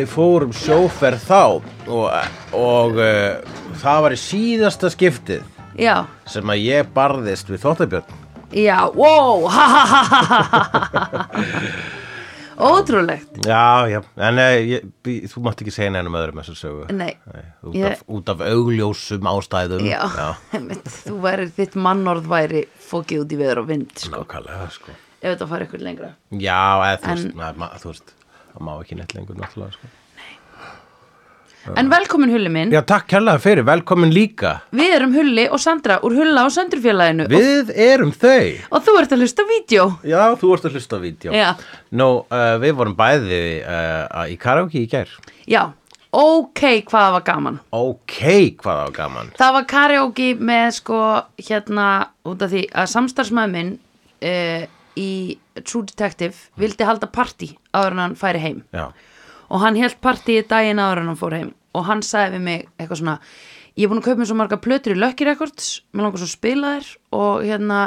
Þannig fórum sjóferð þá og, og uh, það var í síðasta skiptið Já, sem að ég barðist við þóttabjörn já, wow ha, ha, ha, ha, ha, ha. Ótrúlegt. Já, já, en uh, ég, þú mátt ekki segja neinum öðrum þessu sögu. Nei, út, Ég- af, út af augljósum ástæðum. Já, einmitt, Þú væri, þitt mannorð væri fókið út í veður og vind sko, Nákvæmlega, sko. Ef þetta fari ykkur lengra. Já, eða þú En- veist, na, ma, þú veist það má ekki neitt lengur náttúrulega sko. En velkomin Hulli minn, Já, takk kærlega fyrir, velkomin líka. Við erum Hulli og Sandra úr Hulla og Söndrufélaginu Við erum þau. Og þú ert að hlusta vídeo. Já, þú ert að hlusta vídeo. Já. Nú, uh, við vorum bæði uh, í karaoke í gær. Já, ok, hvað var gaman. Ok, hvað var gaman. Það var karaoke með sko hérna út af því að samstarfsmaður minn uh, í True Detective vildi halda partí áður en hann færi heim. Já, og hann held partíið daginn áður en hann fór heim. Og hann sagði við mig eitthvað svona ég er búin að kaupa mér svo marga plötur í Lucky Records mér langar svo að spila þér og hérna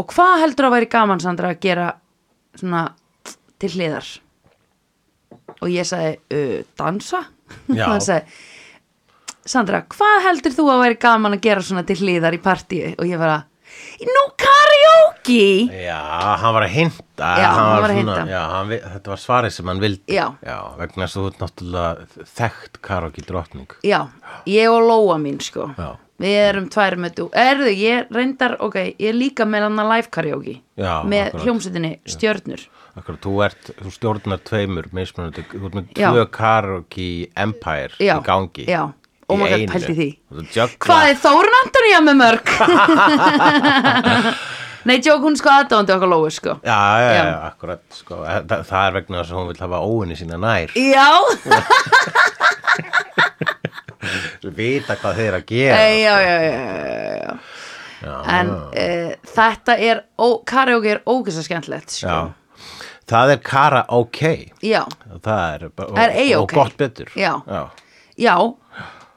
og hvað heldur að væri gaman Sandra að gera svona til hliðar? Og ég sagði uh, dansa? Já. hann sagði Sandra, hvað heldur þú að væri gaman að gera svona til hliðar í partíi? Og ég var að nú karaoke já hann var að hinta Já, hann var að svona- hinta. já, hann, vi- Þetta var svarið sem hann vildi Já. vegna þess að þú ert náttúrulega þekkt karaoke drottning Já, ég og Lóa mín sko Já. Við erum tvær með þú Erðu, ég reyndar, ok, ég er líka með hann að live karaoke Já, Með akkurat. hljómsveitinni Stjörnur Akkur, þú, ert, þú stjórnar tveimur mismunandi, þú ert með Já. tvö karaoke empire Já, í gangi já. Í God, einu. pældu í því. Þú ert að juggla. Hvað er Þórun Antonía með mörg? Nei, tjók, hún sko aðdándi okkar Lóu sko Já, já, já, Já. akkurat sko. það, það er vegna þess að hún vil hafa óinni sína nær Já, vita hvað þeir að gera já, já, já, já, já. Já, En uh, þetta er, karaoke er ógæsta skemmtilegt sko. já. það er kara ok Já, það er, og, er og gott betur Já. Já. já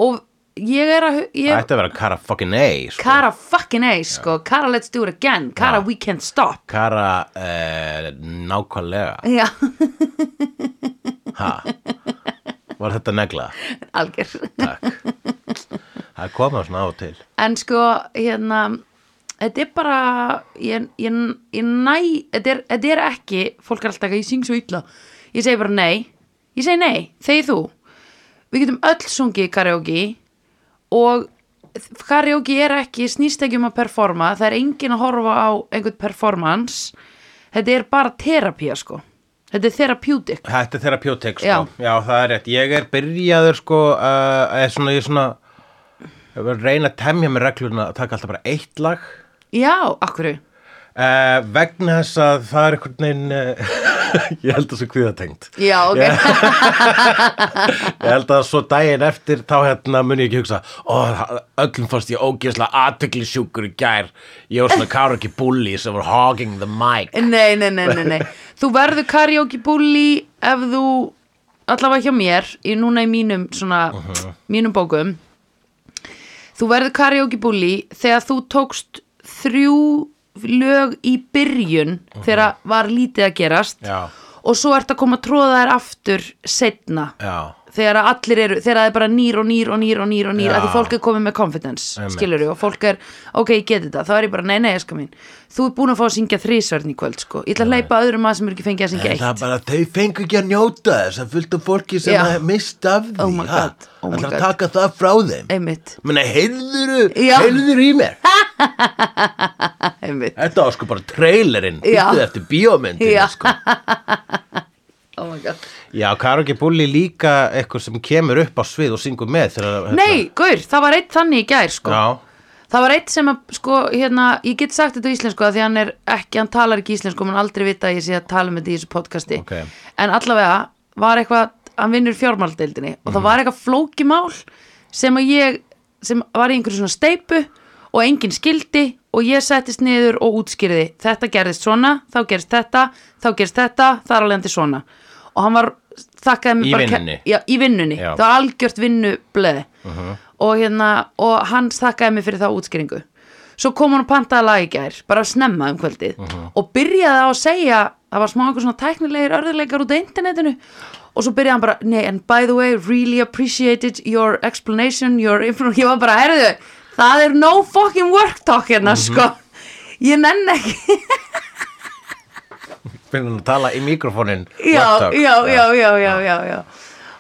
Og ég er að ég, ætti að vera kara fucking A sko. Kara fucking A, sko. Kara let's do it again. Kara Já. we can't stop. Kara uh, nákvæmlega. Já, ha. var þetta negla? Algjör. Takk. Það komað svona á og til. En sko, hérna Þetta er bara Ég, ég, ég næ þetta er, þetta er ekki, fólk er alltaf ekki Ég syng svo illa. Ég segi bara nei. Ég segi nei, þegi þú. Við getum öll sungið karaoke Og karaoke er ekki Snýst ekki um að performa Það er engin að horfa á einhvern performance Þetta er bara terapía sko Þetta er therapeutic Þetta er therapeutic sko. Já. Já. það er rétt. Ég er byrjaður sko, uh, er svona, ég er svona, ég er að reyna að temja með regluna að taka alltaf bara eitt lag. Já, akkurru Uh, vegna þess að það er einhvern veginn, uh, ég held að það svo kvíðatengt. Já, ok Ég held að svo daginn eftir þá hérna mun ég ekki hugsa, ó, öllum fannst ég ógeðslega aðtökli sjúkur í gær. Ég var svona karaoke bully sem var hogging the mic. Nei, nei, nei, nei, nei Þú verður karaoke bully ef þú allavega hjá mér í núna í mínum svona mínum bókum þú verður karaoke bully þegar þú tókst þrjú lög í byrjun þegar var lítið að gerast Já. og svo ert að koma að tróða þær aftur setna Já, þegar að allir eru, þegar það er bara nýr og nýr og nýr og nýr og nýr, Já. að því fólk er komið með confidence, Einmitt. skilur og fólk er, ok, ég get þetta, þá er ég bara, nei, nei, eska mín þú er búin að fá að syngja þrísverðin í kvöld, sko, ég ætla að hleypa öðrum að sem er ekki fengið að syngja En það er eitt bara, þau fengu ekki að njóta þess að fullt af fólki sem Já. að mista af því Oh my ha? God, oh my Ætlar að God. taka það frá þeim einmitt, Menni, heyrðuru, Já. heyrðuru í mér Þetta var sko bara trailerinn. Býttu eftir bíómyndinu sko. oh my god, Já, Karaoke Bulli líka eitthvað sem kemur upp á svið og syngur með þegar, nei, gaur, það var eitt þannig í gær, sko Já, Það var eitt sem að, sko, hérna, ég get sagt þetta á íslensku að því hann er ekki, hann talar ekki íslensku, mann aldrei vita að ég sé að tala með þetta í þessu podcasti. Ok. En allavega var eitthvað, hann vinnur fjármáldeildinni og það var eitthvað flókimál sem að ég, sem var í einhverju svona steipu og enginn skildi og ég settist niður og útskýrði þetta gerðist svona, þá gerist þetta, þá gerist þetta, það er alveg svona. Og hann var, þakkaði mig Í bara... vinnunni? Já, í vinnunni. Já. Það var algjört vinnubleði og hérna og hann þakkaði mig fyrir þá útskýringu svo kom hann og pantaði lag í gær bara snemma um kvöldið og byrjaði á að segja það var smá einhver svona tæknilegir örðuleikar út á internetinu og svo byrjaði hann bara nei, and by the way, really appreciated your explanation, your information ég var bara, herðu, það er no fucking work talk hérna, sko. Ég nenn ekki. Finnum að tala í mikrofónin já, já, já, já, já, já,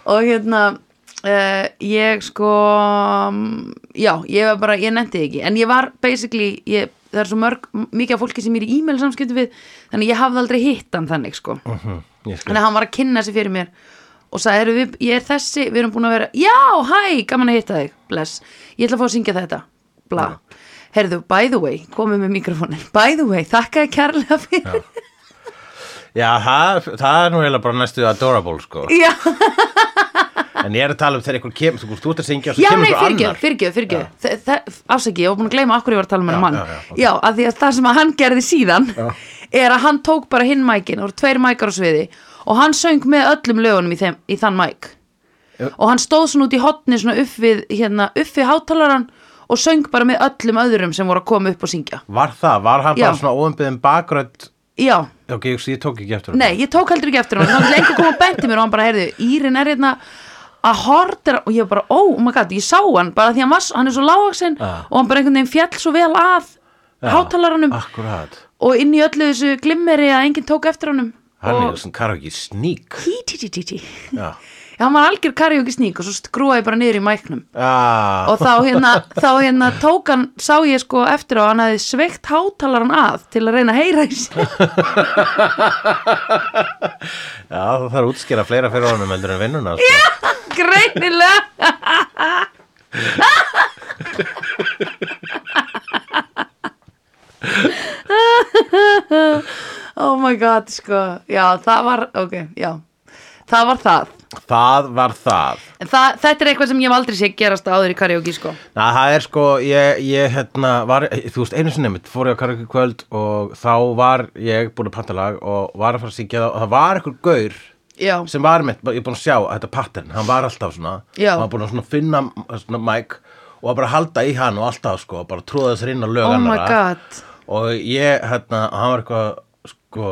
og hérna uh, ég sko mm, já, ég var bara, ég nefndi ekki. En ég var basically, ég, það er svo mörg mikið af fólki sem ég er í e-mail samskipti við þannig ég hafði aldrei hitt hann þannig sko. Mhm, ég skil. þannig að hann var að kynna sig fyrir mér og sagði, "Heyrðu, við, ég er þessi við erum búin að vera, já, hæ, gaman að hitta þig bless, ég ætla að fá að syngja þetta. Bla, herðu, by the way komið með mikrofónin, by the way þakka ég kærlega fyrir. Já, það, það er nú eiginlega bara næstu adorable sko. Já, En ég er að tala um þegar einhver kemur Þú þú ert að syngja og svo Já, kemur nei, einhver fyrirgjöf, annar. fyrirgjöf, fyrirgjöf Afsaki, ég var búin að gleyma okkur ég var að tala Já, um hann já, já, ok. Já, að því að það sem að hann gerði síðan Já. er að hann tók bara hinn mækin það voru tveir mækar á sviði og hann söng með öllum lögunum í, þeim, í þann mæk og hann stóð svona út í hotni svona upp við, hérna, upp við hátalaran og söng bara með öllum öðrum sem voru að koma upp og syngja. Var það? Var hann Já. bara svona óumbyðin bakgrönd Já, Ok, ég, ég tók ekki eftir Nei, ég tók heldur ekki eftir hann Þannig að lengur kom að benti mér og hann bara, heyrðu, Írin er hérna að horta og ég bara, oh my god, ég sá hann bara því hann, var, hann er svo lágaksin Ja. og hann bara einhvern veginn fjall svo vel að hátalaranum Akkurat. Og inn í öllu þessu glimmeri að enginn tók eftir honum Hann og er svona karaoke sník tí, tí, tí, tí, tí. Já Já, hann var algjör karaoke sník og svo skrúaði bara niður í mæknum ah. og þá hérna, þá hérna tók hann sá ég sko eftir á að hann hefði sveikt hátalaran að til að reyna að heyra í sig Já, það þarf að útskýra fleira fyrir honum heldur en vinnuna sko. greinilega oh my god sko. Já það var, ok, já. Það var það. Það var það. En það, þetta er eitthvað sem ég hef aldrei sé gerast áður í karaoke sko. Na, það er sko, ég, ég hérna var, þú veist, einu sinni mitt fór ég á karaoke kvöld og þá var ég búin að panta lag og var að fara að syngja það og það var einhver gaur já, sem var mitt, ég er búin að sjá þetta pattern, hann var alltaf svona Já. hann var búin að svona finna svona mic og var bara að halda í hann og alltaf sko, bara tróða þessar inn á lög oh my god. Og ég, hérna, hann var eitthvað sko,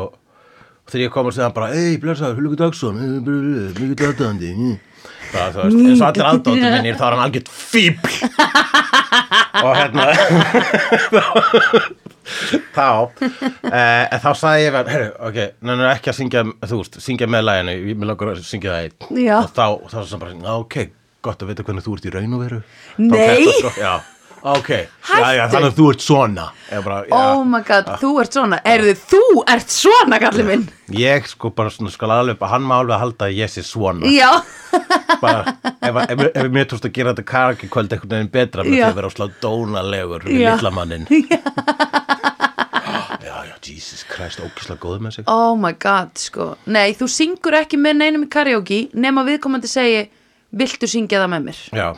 þegar ég kom að segja hann bara, ei, blessaður, Hullugur Dagsson mikið aðdæðandi það, þú veist, eins og allir aðdóttum minnir þá er hann algjört fíbl og hérna þá eh, þá sagði ég herru, ok, nefnir ekki að syngja þú veist, syngja með læginu, ég vil okkur að syngja það einn. Og þá, þá var það bara, "Já, ok, gott að vita hvernig þú ert í raun og veru. Nei. Þá fékk það já, ok, já, já, Hættu. þannig að þú ert svona. Bara, já, oh my god, þú ert svona. Erðu þú ert svona kallið minn? Ég sko bara svona skal alveg hann má alveg halda að ég sé svona. Já, bara, ef, ef, ef mér tókst að gera þetta karaki kvöld einhvern veginn betra með Já. því að vera á slá dónalegur við Já. litlamannin já, já, Jesus Christ ógislega góð með sig. Oh my god sko. Nei, þú syngur ekki með neinum í karaoke nema viðkomandi segi viltu syngja það með mér? Já,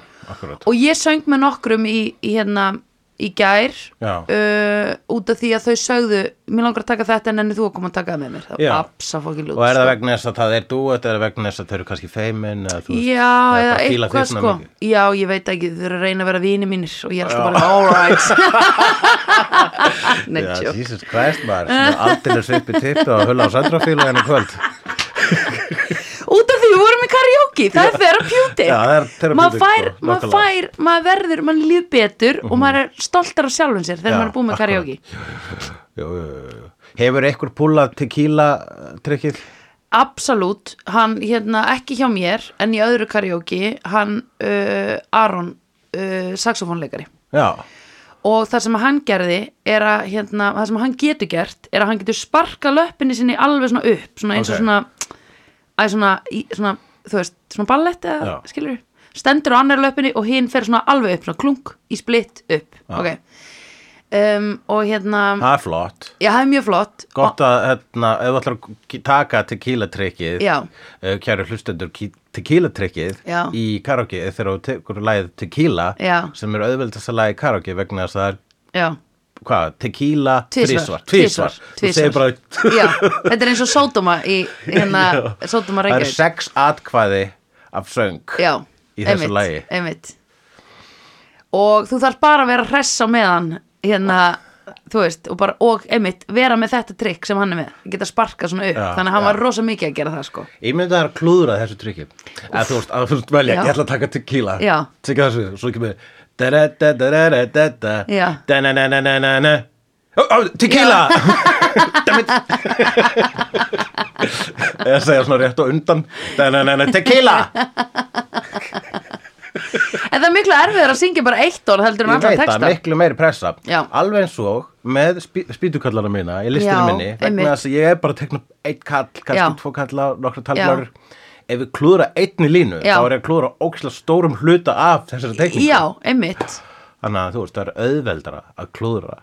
og ég söng með nokkrum í, í hérna í gær uh, út af því að þau sögðu mér langar að taka þetta en enni þú að koma að taka það með mér. Það var absa fokkin lút og er það sko. vegna þess að það er duet eða vegna þess að þau eru kannski feimin eða þú veist, Já, eða að eitthvað sko. mikið. Já, ég veit ekki, þau eru að reyna að vera vini mínir og ég er alltaf bara, all right. Nei, Já, Jesus Christ maður, aldrei svipi tippi og hulla á söndrafílu kvöld. Út af því við vorum í karaoke, er Já, það er therapeutic, Maður fær, sko, maður nákvæmlega. fær, maður verður, maður líð betur og maður er stoltar af sjálfum sér þegar maður er búið með jú. Hefur einhver púlað tequila uh, trikkið? Absolutt, hann hérna ekki hjá mér en í öðru karaoke hann uh, Aron uh, saxofónleikari Já, og það sem hann gerði er að hérna, það sem hann getur gert er að hann getur sparka löppinni sinni alveg svona upp svona eins og Ok. svona svona, í, svona, þú veist, svona ballett eða, Já. skilur stendur á annar löppinni og hinn fer svona alveg upp svona klunk í splitt upp ok um, og hérna það er flott já, það er mjög flott Gott að, hérna, ef þú ætlar að taka tequila trikkið Já. uh, Kæru hlustendur, ki- tequila trikkið Já. Í karaoke þegar þú tekur lagið tequila Já. Sem er auðveldast að lagið karaoke vegna þess að það er, já, hvað, tequila Tvísvar, tvísvar þetta er eins og sódóma í hérna, sódóma Það er sex atkvæði af söng já, í þessu einmitt, lagi. einmitt. og þú þarf bara að vera hress á meðan hérna, þú veist og, bara, og einmitt vera með þetta trikk sem hann er með. Geta sparkað svona upp, Já, þannig að hann já. var rosa mikið að gera það sko. Ég myndi að það er að klúðra þessu tryggi Eða þú veist, að þú veist velja, ég ætla að taka tequila. Tekja þessu, svo ekki með Já. Ó, ó, Tequila! Eða segja svona rétt og undan. Tequila! En það er miklu erfiðar að syngja bara eitt orð heldur en Ég allar veit texta það, miklu meiri pressa. Já. Alveg eins og með spýtukallara mína í listinu Já, minni vegna þess að ég er bara að tekna eitt kall, kannski Já. tvo kalla, nokkra tallar Ef við klúðra einni línu Já. þá er ég að klúðra ógislega stórum hluta af þessari tekningu já, einmitt Þannig að þú veist, það er auðveldara að klúðra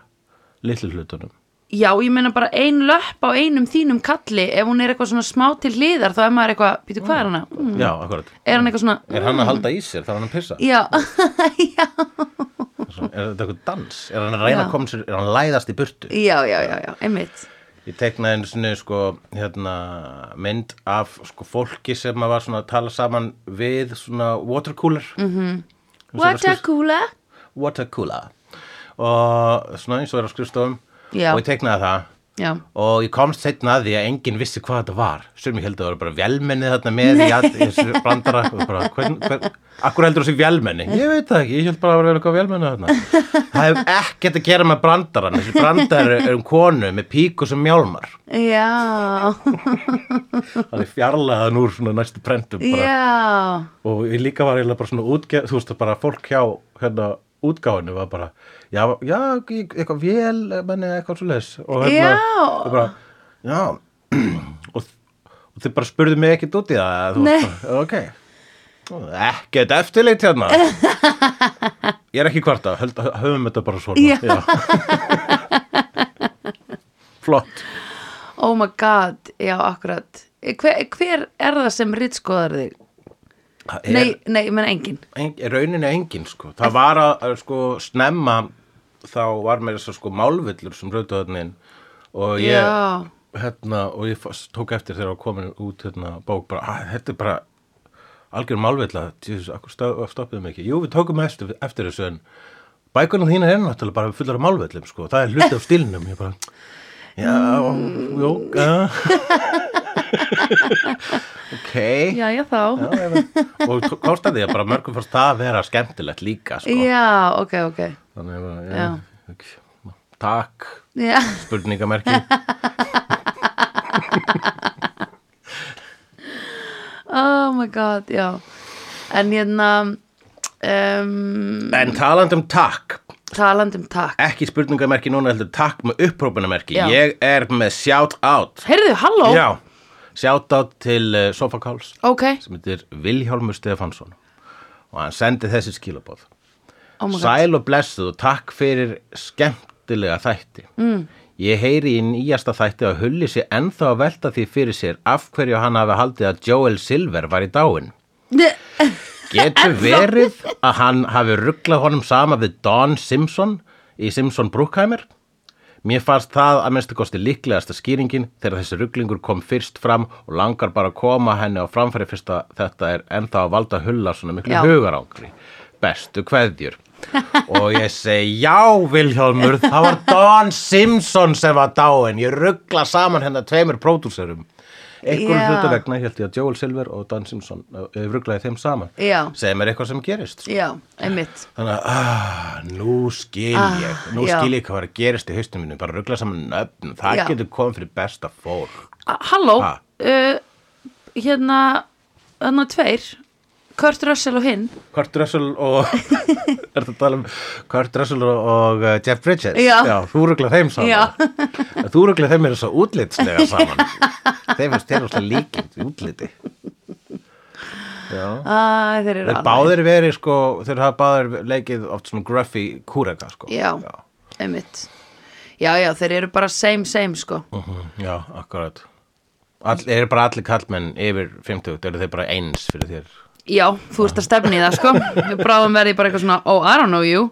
litlu hlutunum já, ég meina bara ein löpp á einum þínum kalli ef hún er eitthvað svona smá til hliðar þá er maður eitthvað, býtu hvað er hana? Mm. Já, akkurat er hann eitthvað svona Er hann að halda í sér, þarf hann að pissa? já, já, Er þetta eitthvað dans? Er hann að reyna Já. að koma sér, er hann að læðast í burtu? já, já, já, já, einmitt Ég teknaði einu sinni sko, hérna, mynd af sko, fólki sem var svona að tala saman við svona watercooler. Mm -hmm. what a cooler Watercooler? Og svona eins og er á skrifstofum. Já. og ég teknaði það já, og ég komst setna að því að enginn vissi hvað þetta var. Sem ég held að það var bara velmenni þarna með í all- þessu brandara. Bara, hvern, hvern, akkur heldur þessi velmenni ég veit það ekki, ég held bara að vera eitthvað velmenni þarna. Það hefur ekkert að gera með brandaran þessi brandar er um konu með píku sem mjálmar. Já. Þannig fjarlæðan úr svona næstu prentum og ég líka var eiginlega bara svona útgef þú veist bara fólk hjá hérna útgáfinu var bara já, já, eitthvað vel menni eitthvað svo leis og Já. og bara, já og, og þið bara spurðu mig ekkert út í það bara, ok. Ekkert eftirleitt hérna. Ég er ekki kvarta höld, höfum þetta bara svona Já. flott. Oh my god já, akkurat. Hver, hver er það sem ritskoðar þig? er, nei, nei, menn engin en, rauninni engin sko. Það var að, sko snemma þá var mér þess að sko málvillur sem rautu þarna inn. Og ég Já. hérna og ég tók eftir þegar var komin út hérna bók bara, að, þetta er bara algjör málvilla, Jesus, akkur stoppiðum ekki? Jú, við tókum eftir, eftir þessu en bækunum þín er náttúrulega bara fullar af málvillum sko, það er hluti af stílnum. Ég bara, já, jú já ok. Já, já, þá Já, ef- og komst að bara mörgum fannst það að vera skemmtilegt líka sko. já, ok, ok. Þannig að Já. já, ok, takk. Já, spurningamerki. Oh my god, já. En hérna um, en talandi um takk. Talandi um takk. Ekki spurningamerki núna heldur takk með upprópunamerki ég er með shout out. Heyrðu, halló? Já, out til uh, Sofakáls ok, sem heitir Vilhjálmur Stefansson og hann sendi þessi skilabóð oh Sæl og blessuð og takk fyrir skemmtilega þætti. Mm. Ég heyri í nýjasta þætti að hulli sér ennþá að velta því fyrir sér af hverju hann hafi haldið að Joel Silver var í dáin. Getur verið að hann hafi rugglað honum sama við Don Simpson í Simpson Brookheimer? Mér fannst það að minnstu kosti líklegasta skýringin þegar þessi rugglingur kom fyrst fram og langar bara að koma henni á framfæri fyrst að þetta er ennþá að valda hulla svona miklu Já. hugarangri. Bestu kveðjur. og ég segi, já Vilhjálmur, það var Don Simpson sem var dáin. Ég ruggla saman hennar tveimur pródúserum. Einhverjum Já. hluta vegna held ég að Joel Silver og Don Simpson uh, rugglaði þeim saman. Já. Segir mér eitthvað sem gerist. já, einmitt Þannig að, ah, nú skil Ah, ég, nú já. skil ég hvað var að gerast í haustum minu, bara ruggla saman nöfn, það Já. getur komið fyrir besta fólk. A- halló, Ha? uh, hérna hérna tveir Kurt Russell og hinn Kurt Russell og, er þetta að tala um Kurt Russell og, uh, Jeff Bridges? Já. þú ruggla þeim saman. Já. þú ruggla þeim er svo útlitslega saman. þeim þér alltaf líkind í útliti. Já. Æ, þeir eru Þeir báðir verið sko, þeir hafa báðir leikið oft svona gruffy kúreka sko. já, einmitt já, já, þeir eru bara same, same sko Mhm, Já, akkurat All, eru bara allir kallmenn yfir 50 eru þeir bara eins fyrir þér já, þú ert að stefni í það sko. Við bráðum verði bara eitthvað svona, oh, I don't know you.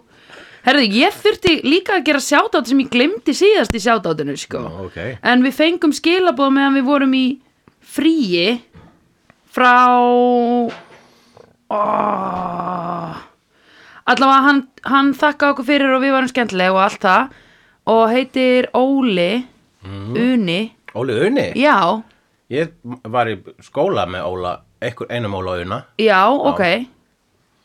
Herðu, ég þurfti líka að gera sjátátt sem ég glemdi síðast í sjátáttinu sko. Já, ok. en við fengum skilabóð meðan við vorum í fríi frá oh, allavega hann, hann þakka okkur fyrir og við varum skemmtileg og allt það. Og heitir Óli Uni. Óli Unni, já, ég var í skóla með Óla, einhver, einum Óla Una já, ok.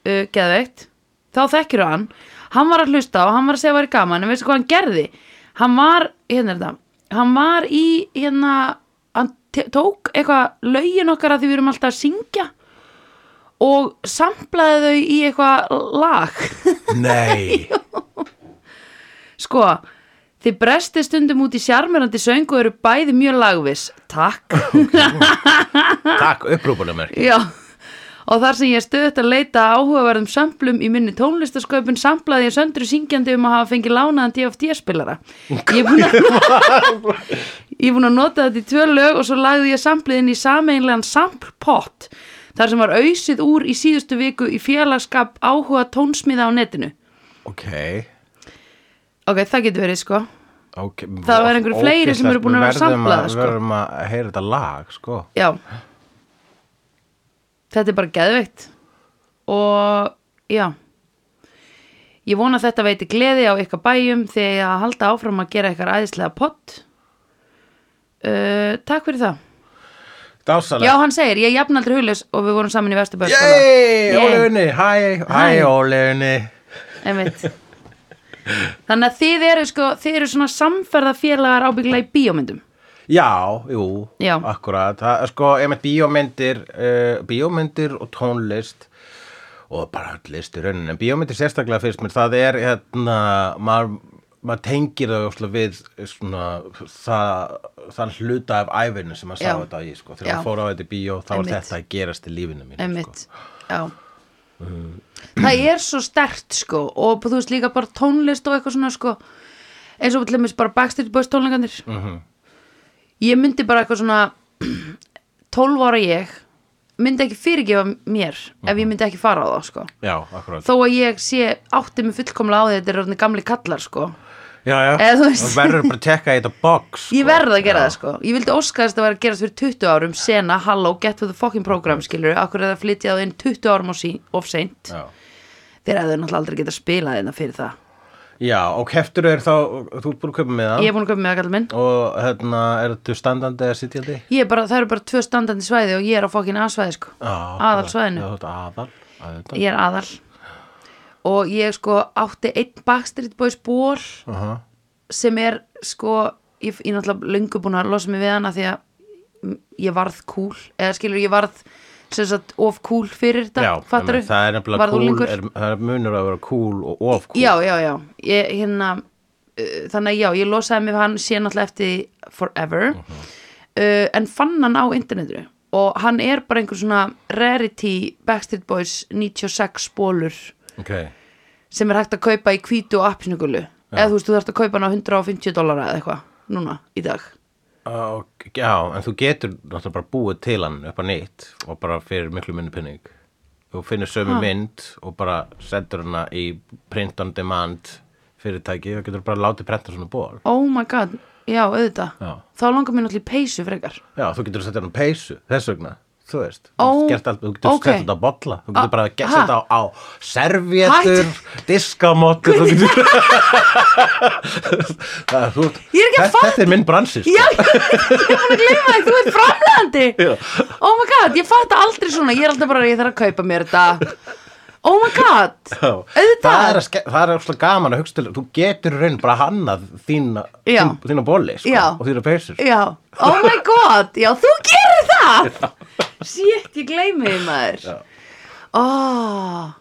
Uh, geðveikt. Þá þekkir hann, hann var að hlusta og hann var að segja að væri gaman, en veistu hvað hann gerði? Hann var, hérna er þetta hann var í, hérna hann tók eitthvað lögin okkar að því við erum alltaf að syngja og samplaði þau í eitthvað lag. Nei, Sko, þið bresti stundum út í sjarmerandi söng og eru bæði mjög lagvis. Takk. takk upprúpunum er Já. Og þar sem ég stöðut að leita áhugaverðum samplum í minni tónlistasköpun samplaði ég söndru syngjandi um að hafa fengið lánaðan DFT-spilara. Ég er búin að nota þetta í tvö lög og svo lagði ég sampliðin í sameinlegan samplpott þar sem var auðsið úr í síðustu viku í félagskap áhuga tónsmiða á netinu. Ok, Ok, það getur verið sko. Ok Það var einhverju fleiri sem eru búin að vera Við samplaðar, að- sko. Við verðum að heyra þetta lag, sko. Já. Þetta er bara geðveikt. Og já. Ég vona þetta veiti gleði á ykkar bæjum þegar að halda áfram að gera ykkar æðislega pott. Uh, Takk fyrir það. Dásalega Já, hann segir, ég jafn aldrei hugljus og við vorum saman í Vesturbæð Yey, Óli Unni, hæ. Hæ. Óli Unni. Einmitt Þannig að þið eru sko, þið eru svona samferðafélagar ábyggilega í bíómyndum? Já, jú, Já. akkurat. Það, Sko, ef með bíómyndir uh, Bíómyndir og tónlist og bara list í rauninni. En bíómyndir sérstaklega fyrst mér það er hérna, maður maður tengir það við svona, það, þann hluta af æfinu sem maður sá þetta í sko. þegar maður fór á þetta í bíó þá var þetta að gerast í lífinu mínu sko. já Það er svo stert sko og þú veist líka bara tónlist og eitthvað svona sko eins og til dæmis bara Backstreet Boys tónleikandir Mhm. Ég myndi bara eitthvað svona 12 ára ég myndi ekki fyrirgefa mér ef ég myndi ekki fara á það sko. Já, þó að ég sé átti mig fullkomlega á því þetta er gamli kallar sko Já, já, Eða þú verður bara að tekka í þetta box sko. Ég verð að gera það sko. Ég vildi óska þess að var að gerast fyrir 20 árum sena, halló, get with the fucking program skilur akkur er það að flytja það inn 20 árum of, seint? Já. þeir hefðu náttúrulega aldrei getað spilað þetta fyrir það. Já, og heftur er þá þú ert búin að köpa með það? Ég er búin að köpa með það kallið minn. Og hérna, er þetta standandi eða sitjandi? Ég er bara, það eru bara tvö standandi svæði og ég er á fokkin aðsvæði sko. Já, Aðalsvæðinu. Já, þetta er aðal, aðal. Ég er aðal og ég sko átti einn Backstreet Boys ból Uh -huh. sem er sko ég, er náttúrulega löngu búin að losa mig við hana því að ég varð cool. Eða skilur ég varð sagt of cool fyrir þetta Já, einmitt, það er nefnilega cool, er, það er munur að vera cool og of cool. Já, já, já. Ég, hérna, uh, þannig að já, ég losaði mig hann sé náttúrulega eftir forever. Uh, en fann hann á internetinu. Og hann er bara einhver svona rarity Backstreet Boys 96 spólur Ok, sem er hægt að kaupa í hvítu og appisnugulu eða þú veist, þú þarfst að kaupa hann á 150 dollara eða eitthvað, núna, í dag. Uh, já, en þú getur náttúrulega bara búið til hann upp að nýtt og bara fyrir miklu minni pinning. Þú finnur sömu mynd og bara sendur hana í print on demand fyrirtæki og getur bara látið prenta svona ból. oh my god, já, auðvitað. Já. þá langar mér náttúrulega í peysu frekar. Já, þú getur að setja hann á peysu, þess vegna, þú veist. Þú getur, allt, þú getur ok. sett þetta á bolla, þú getur Ah, bara að ha? setja á, á servétur, diskamottur, þú getur... það, þú, er þetta, þetta er minn bransi, sko. Já, ég búin að gleyma því, þú ert framlegandi Oh my god, ég fatt aldrei svona Ég er alltaf bara, ég þarf að kaupa mér þetta Oh my god Já. Auðvitað. það er, það er óslega gaman að hugsa til þú getur raun bara hannað þína, Já. þín, þína bóli sko, Já. og þína peysur Já, oh my god Já, þú gerir það Shit, ég gleymi því maður Já. oh.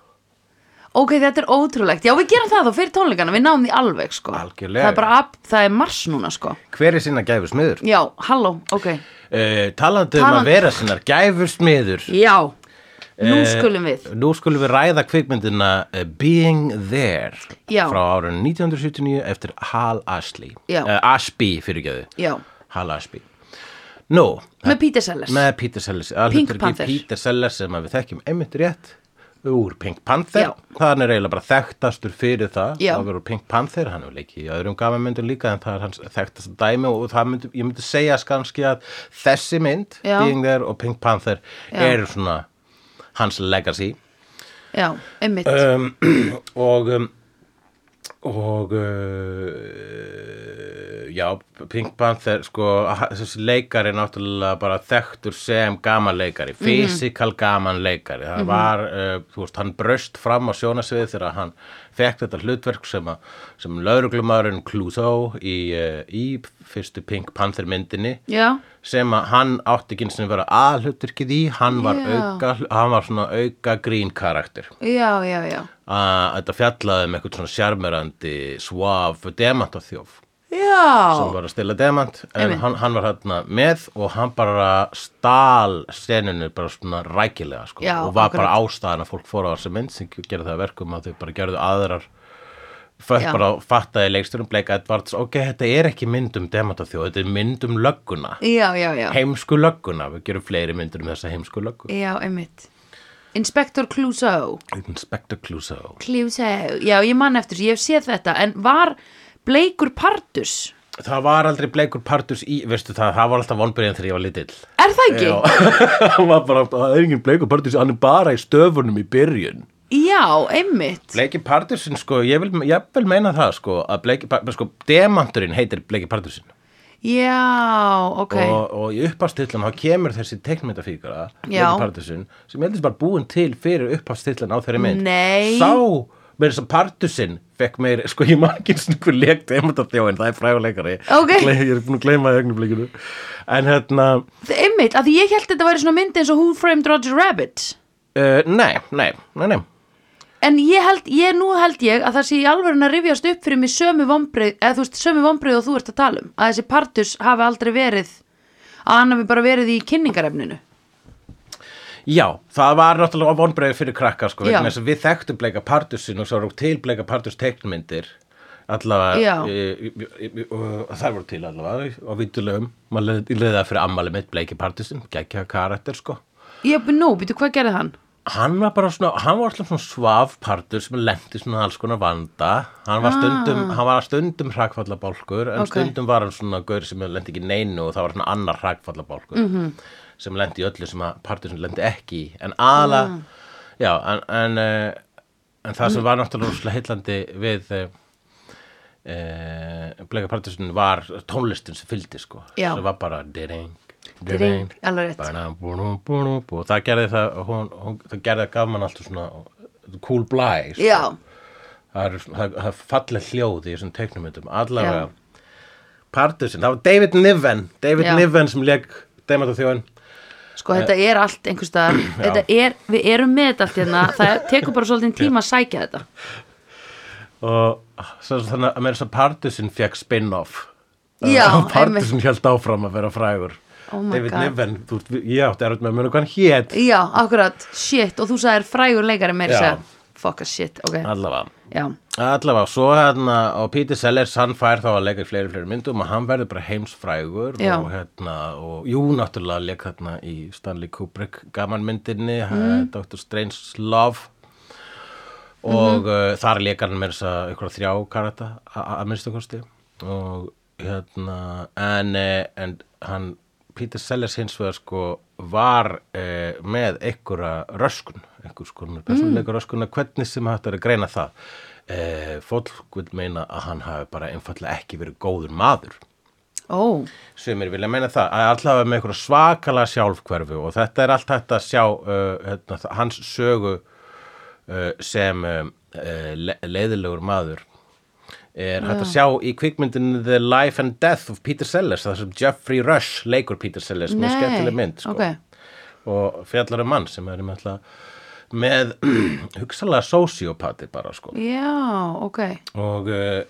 Ok, þetta er ótrúlegt Já, við gerum það þá fyrir tónleikana, við náum því alveg sko. Algjörlega. Það er bara, ab, það er mars núna sko. hver er sinna gæfu smiður Já, halló, ok uh, talandi um Taland- að vera sinnar gæfu smiður Já, nú Eh, skulum við nú skulum við ræða kvikmyndina uh, Being There Já. frá árun 1979 eftir Hal Ashley Já. uh, Ashby fyrirgjöðu Já, Hal Ashby nú, með Peter Sellers með Peter Sellers Pink Panther. Peter Sellers sem við þekkjum einmitt rétt úr Pink Panther Já. það er eiginlega bara þekktastur fyrir það Já. það verður Pink Panther, hann hefur leikið í öðrum gamanmyndum líka en það er hans þekktast dæmi og það myndi, ég myndi segja kannski að þessi mynd. Being There og Pink Panther eru svona hans legacy já, einmitt um, og um, og uh, já, Pink Panther sko, þessi leikari er náttúrulega bara þekktur sem gaman leikari physical gaman leikari. Það var, uh, þú veist, hann bröst fram á sjónasviði þegar hann fekk þetta hlutverk sem, að, sem lauruglumæðurinn Clouseau í, uh, í fyrstu Pink Panther myndinni já, sem að hann átti ekki sinni að vera aðhlutverkið í, hann var, Já. auka, hann var svona auka grín karakter. Já, já, já að þetta fjallaði um eitthvað svona sjarmerandi svaf demantaþjóf sem já, var að stila demant en hann, hann var hérna með og hann bara stal seninu bara svona rækilega sko, Já, og var akkurat. bara ástæðan að fólk fór á þessi mynd sem gerði það að verkum að þau bara gerðu aðrar Já. bara fattaði leiksturum Blake Edwards ok, þetta er ekki mynd um demantaþjóð þetta er mynd um lögguna. Já, já, já. Heimsku lögguna, við gerum fleiri myndir um þessa heimsku löggu. Já, einmitt Inspector Clouseau Inspector Clouseau Clouseau, já, ég man eftir þessu, ég hef séð þetta en var bleikur partus Það var aldrei bleikur partus í, veistu það, það var alltaf vonbyrðin þegar ég var lítill. er það ekki? hann var bara, það er engin bleikur partus, hann er bara í stöfunum í byrjun. Já, einmitt Bleiki partusin, sko, ég vil, ég vil meina það, sko, að bleiki partusin, sko, demanturinn heitir bleiki partusin. Já, ok Og, og í upphafstillan, þá kemur þessi partusin, sem heldist bara búin til fyrir upphafstillan á þeirri mynd. Nei. Sá, með þess að partusin fekk meir, sko, ég man ekki einu hver leik demantarþjóin, það er fræguleikari. Ok. Ég er búin að gleyma það augnablikinu. En hérna, Það- Einmitt, að því ég held þetta væri svona mynd eins og Who Framed Roger Rabbit Uh, nei, nei, nei, nei En ég held, ég nú held ég að það sé í alvörun að rifjast upp fyrir mig sömu vombrið, eða þú veist, sömu vombrið og þú ert að tala um, að þessi partus hafi aldrei verið, að hann hafi bara verið í kynningarefninu. Já, það var náttúrulega vonbreiði fyrir krakka sko, Já. vegna þess að við þekktum bleika partusin og svo eru til bleika partus teiknmyndir allavega Já. e, e, e, þær voru til allavega og vítulegum, maður leði, leði það fyrir ammali mitt bleiki partusin, geggja karakter sko Ég, nú, býtu, hvað gerði hann? Hann var bara svona, hann var alltaf svona svaf partur sem lendi svona alls konar vanda hann var stundum, hann var stundum hrakfallabálkur en Ah. Ok. stundum var hann svona gaur sem lendi ekki neinu og það var svona annar hrakfallabálkur Mhm. -hmm. sem lendi í öllu sem að partur sem lendi ekki í en aðla, Ah. já en, en, uh, en það sem var náttúrulega heillandi við uh, bleika partursin var tónlistin sem fylgdi sko sem var bara Ding, alveg rétt. Og það gerði það hún, hún, það gerði það gaf mann alltaf svona cool blæ sko. Já, það er, það, það er falleg hljóð í þessum teiknumyndum allavega partusin, það var David Niven David Já. Niven sem leik Demat og þjóðin sko þetta er allt einhvers staðar, þetta er, við erum með þetta allt hérna, það tekur bara svolítið tíma að sækja þetta. og svo, þannig að með þess að partusin fekk spin-off. Já, Og partusin held áfram að vera frægur Oh David God. Niven, þú, ég átti að muna hvað hann hét Já, akkurat, shit, og þú sagðir frægur leikari meira Já. segja, fuck a shit, ok, allavega já, Allavega, svo hérna og Peter Sellers, hann fær þá að leika í fleiri, fleiri myndum og hann verður bara heimsfrægur Já. og hérna, og jú, náttúrulega leik hérna í Stanley Kubrick gamanmyndinni, Mhm. mm. Dr. Strange Love og mm uh, þar leika hann með þess að ykkur þrjá karata að minnstu kosti og hérna en, eh, en hann Peter Sellers hins vegar sko var eh, með einhverja röskun, einhver sko persónuleika röskuna, hvernig sem hægt er að greina það. Eh, fólk vil meina að hann hafi bara einfallega ekki verið góður maður. Ó, sumir vilja meina það, að allavega með einhverja svakalega sjálfhverfu og þetta er allt hægt að sjá uh, hérna, hans sögu uh, sem uh, le leiðilegur maður er hægt að sjá í kvikmyndinu The Life and Death of Peter Sellers það sem Jeffrey Rush leikur Peter Sellers með Nei, skemmtileg mynd sko. ok. og fjallar um mann sem er með, með hugsalega sociopati bara sko. já, ok, og uh,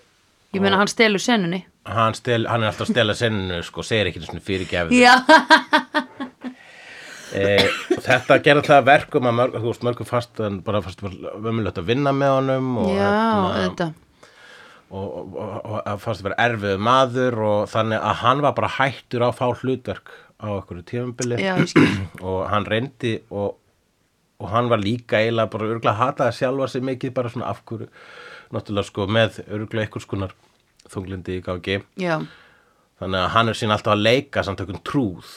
ég meina hann stelur sennunni. hann, stel, hann er alltaf að stela senninu sko, segir ekki svona fyrirgefið Já, e, og þetta gerði það að verkum að mörg, mörgum fast en bara fast var vömmulegt að vinna með honum og, já, hérna, og, og að vera erfið maður og þannig að hann var bara hættur á að fá hlutverk á okkur skil, og hann reyndi og, og hann var líka eiginlega bara örgulega hataði sjálfa sig mikið bara svona af hverju náttúrulega sko með örgulega einhvers konar þunglindi í já, þannig að hann er sín alltaf að leika samt einhvern trúð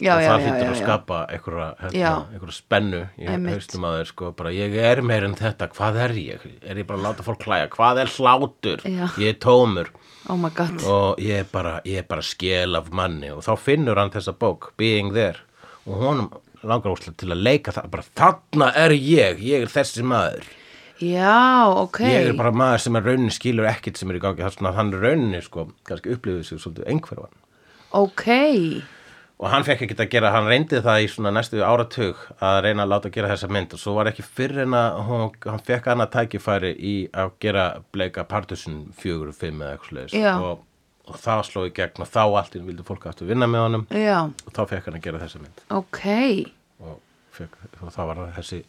Já, og það já, að skapa einhverja, hérna, einhverja spennu í haustum að þeir sko. Bara ég er meir en þetta, hvað er ég? Er ég bara að láta fólk hlæja? Hvað er hlátur? Já. Ég er tómur. Oh my god. Og ég er bara, ég er bara skél af manni. Og þá finnur hann þessa bók Being There. Og honum langar óslega til að leika það. Bara þarna er ég, ég er þessi maður. Já, ok. Ég er bara maður sem er rauninni skilur ekkit sem er í gangi, svona að hann rauninni sko, kannski upplifið sig svolítið einhverfan. Ok, og hann fekk ekki að gera, hann reyndi það í svona næstu áratug að reyna að láta gera þessa mynd. Og svo var ekki fyrr en að hún, hann fekk annað tækifæri í að gera bleika Partisan 4-5 eða eitthvað Já. slegis og, og það sló í gegn og þá allt í einu vildi fólk aftur vinna með honum. Já, og þá fekk hann að gera þessa mynd. Ok. Og, fekk, og þá var það þessi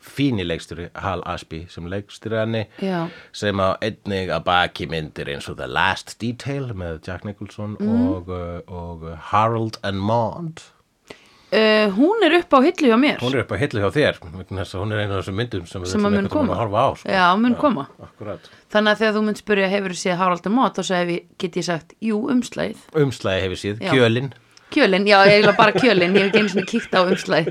fíni leikstjóri Hal Ashby sem leikstjóri henni Já. sem á einnig að baki myndir eins og The Last Detail með Jack Nicholson og, uh, og Harold and Maude. Uh, hún er upp á hillu hjá mér. Hún er upp á hillu hjá þér hún er einu af þessum myndum sem við sem tímann koma að horfa á sko. já, mun koma. Akkurat. þannig að þegar þú mynd spyrja hefur þú séð Harald Mott þá segi ég, get ég sagt, jú, umslæð umslæði hefur síð, Já. kjölin kjölin, já, ég er bara kjölin ég hef ekki einu svona kíkt á umslæð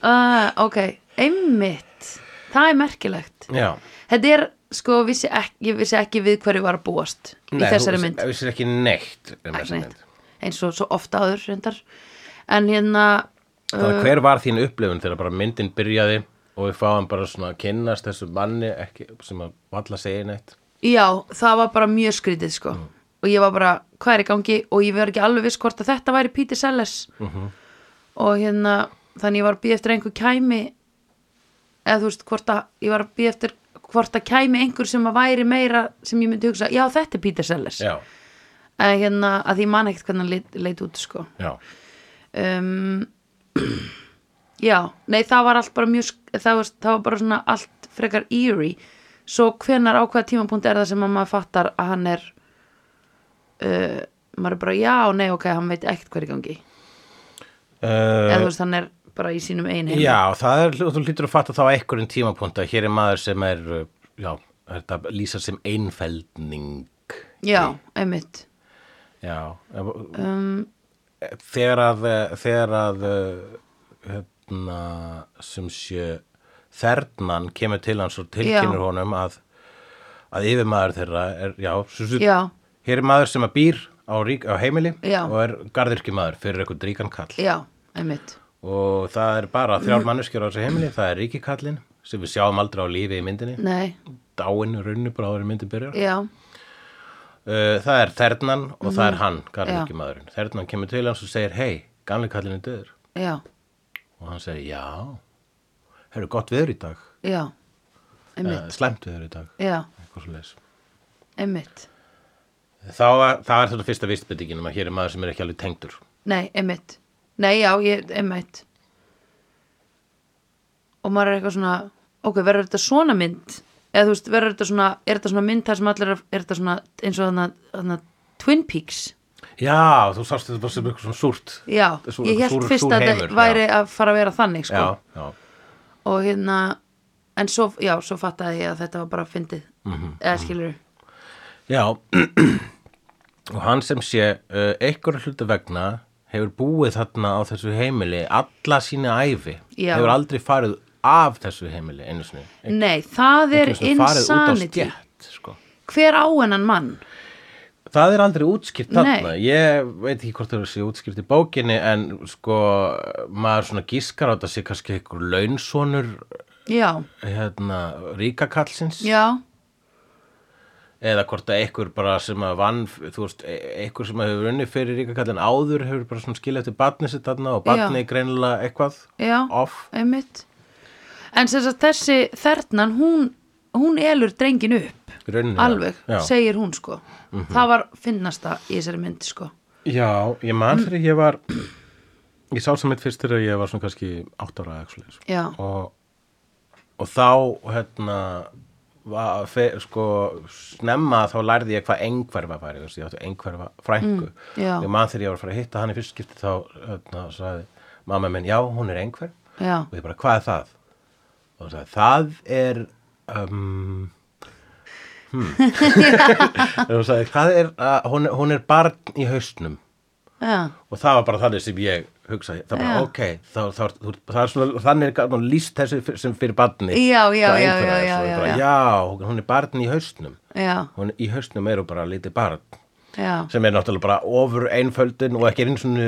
uh, ok, einmitt. Það er merkilegt. Já. Þetta er, sko, vissi ekki, ég vissi ekki við hverju var að búast í þessari mynd. þú vissir ekki neitt um Ekki þessa neitt. mynd. Eins og svo ofta áður reyndar. En hérna Það hver var þín upplifun þegar bara myndin byrjaði og við fáum bara svona að kynnast þessu manni ekki, sem að valla segja neitt? Já, það var bara mjög skrítið sko. Og ég var bara, hvað er í gangi? Og ég verð ekki alveg viss hvort að þetta væri Peter Sellers. Og hérna þannig ég var að býða eftir að einhver kæmi eða þú veist, hvort að ég var að býða eftir hvort að kæmi einhver sem að væri meira sem ég myndi hugsa, já þetta er Peter Sellers. Já, en hérna að ég man ekkert hvernig hann leit, leit út sko. Já, um, já, nei það var allt bara mjög það var, það var bara svona allt frekar eerie. Svo hvenar á hvaða tímapunkt er það sem að maður fattar að hann er uh, maður er bara já, nei ok, hann veit ekkert hver í gangi. Eða þú uh, veist hann er bara í sínum einu já það er, þú lítur að fatta þá einhverjum tímapunkt að hér er maður sem er já, þetta lýsa sem einfeldning já, einmitt. Já um, þegar að þegar að hérna, sem sé þernan kemur til hans og tilkynur Já. honum að að yfirmaður þeirra er, já, svo, já, hér er maður sem að býr á, rík, á heimili Já. og er garðirkjumaður fyrir eitthvað ríkan kall. Já, einmitt og það er bara þrjár manneskjur á þessu heimili, það er ríkikallin sem við sjáum aldrei á lífi í myndinni. Nei, dáin raunni bara áður en myndin byrjar. Já, uh, það er þernan og það Mhm. er hann, garðirkjumaðurinn þernan kemur til hans og segir, hei, gamli kallin er döður. Já, og hann segir, já. Hefur gott viður í dag. Uh, slæmt viður í dag. Eitthvað svo leis einmitt. Þá það er þetta fyrsta vistbyttingin um að hér er maður sem er ekki alveg tengdur. Nei, einmitt Nei, já, ég, einmitt. Og maður er eitthvað svona Ok, verður þetta svona mynd? Eða þú veist, verður þetta svona Er þetta svona mynd þar sem allir er, er þetta svona eins og þarna, þarna Twin Peaks? Já, þú sást þetta bara sem eitthvað svona súrt. Já, Sú- ég held súr- fyrst súr að þetta væri að fara að vera þannig sko. já, já, Og hérna En svo, já, svo fattaði ég að þetta var bara fyndið. Mhm, Eða skilur já og hann sem sé uh, einhverju hlutu vegna hefur búið þarna á þessu heimili alla sína æfi Já. hefur aldrei farið af þessu heimili einu sinni. Nei, það er insanity. stétt sko. Hver á hennan mann? Það er aldrei útskýrt þarna, ég veit ekki hvort það sé útskýrt í bókinni en sko maður svona gískar á þetta sé kannski einhver launsonur Já, hérna ríkakallsins. Já, eða hvort að einhver bara sem að vann, þú veist, e- einhver sem hefur unni fyrir ríkakallin áður hefur bara svona skilja eftir barni sitt þarna og barni greinilega eitthvað já off. einmitt. En sem sagt þessi þernan hún, hún elur drengin upp í rauninni, alveg, Já. Segir hún sko. Það var finnasta í þessari mynd sko. Já, ég man þegar ég var ég sá sem mitt fyrst þegar ég var svona kannski átt ára eða eitthvað og, og þá hérna sko, snemma þá lærði ég hvað engverfa veist, ég átti engverfa frængu Mm, já. ég man þegar ég var að fara að hitta hann í fyrst skipti þá hérna, sagði mamma minn, já, hún er engverf og ég bara, hvað er það? og það sagði, það er um, hmm. og hún sagði, hvað er uh, hún, hún er barn í haustnum Já, og það var bara þannig sem ég hugsaði það er bara ok, þá, þá, þá, það er svona þannig er nú lýst þessu fyr- sem fyrir barni. Já, já, já, já, já, bara, já. hún er barn í hausnum. Já, hún, í hausnum eru bara lítið barn. Já. Sem er náttúrulega bara ofur einföldin og ekki eins og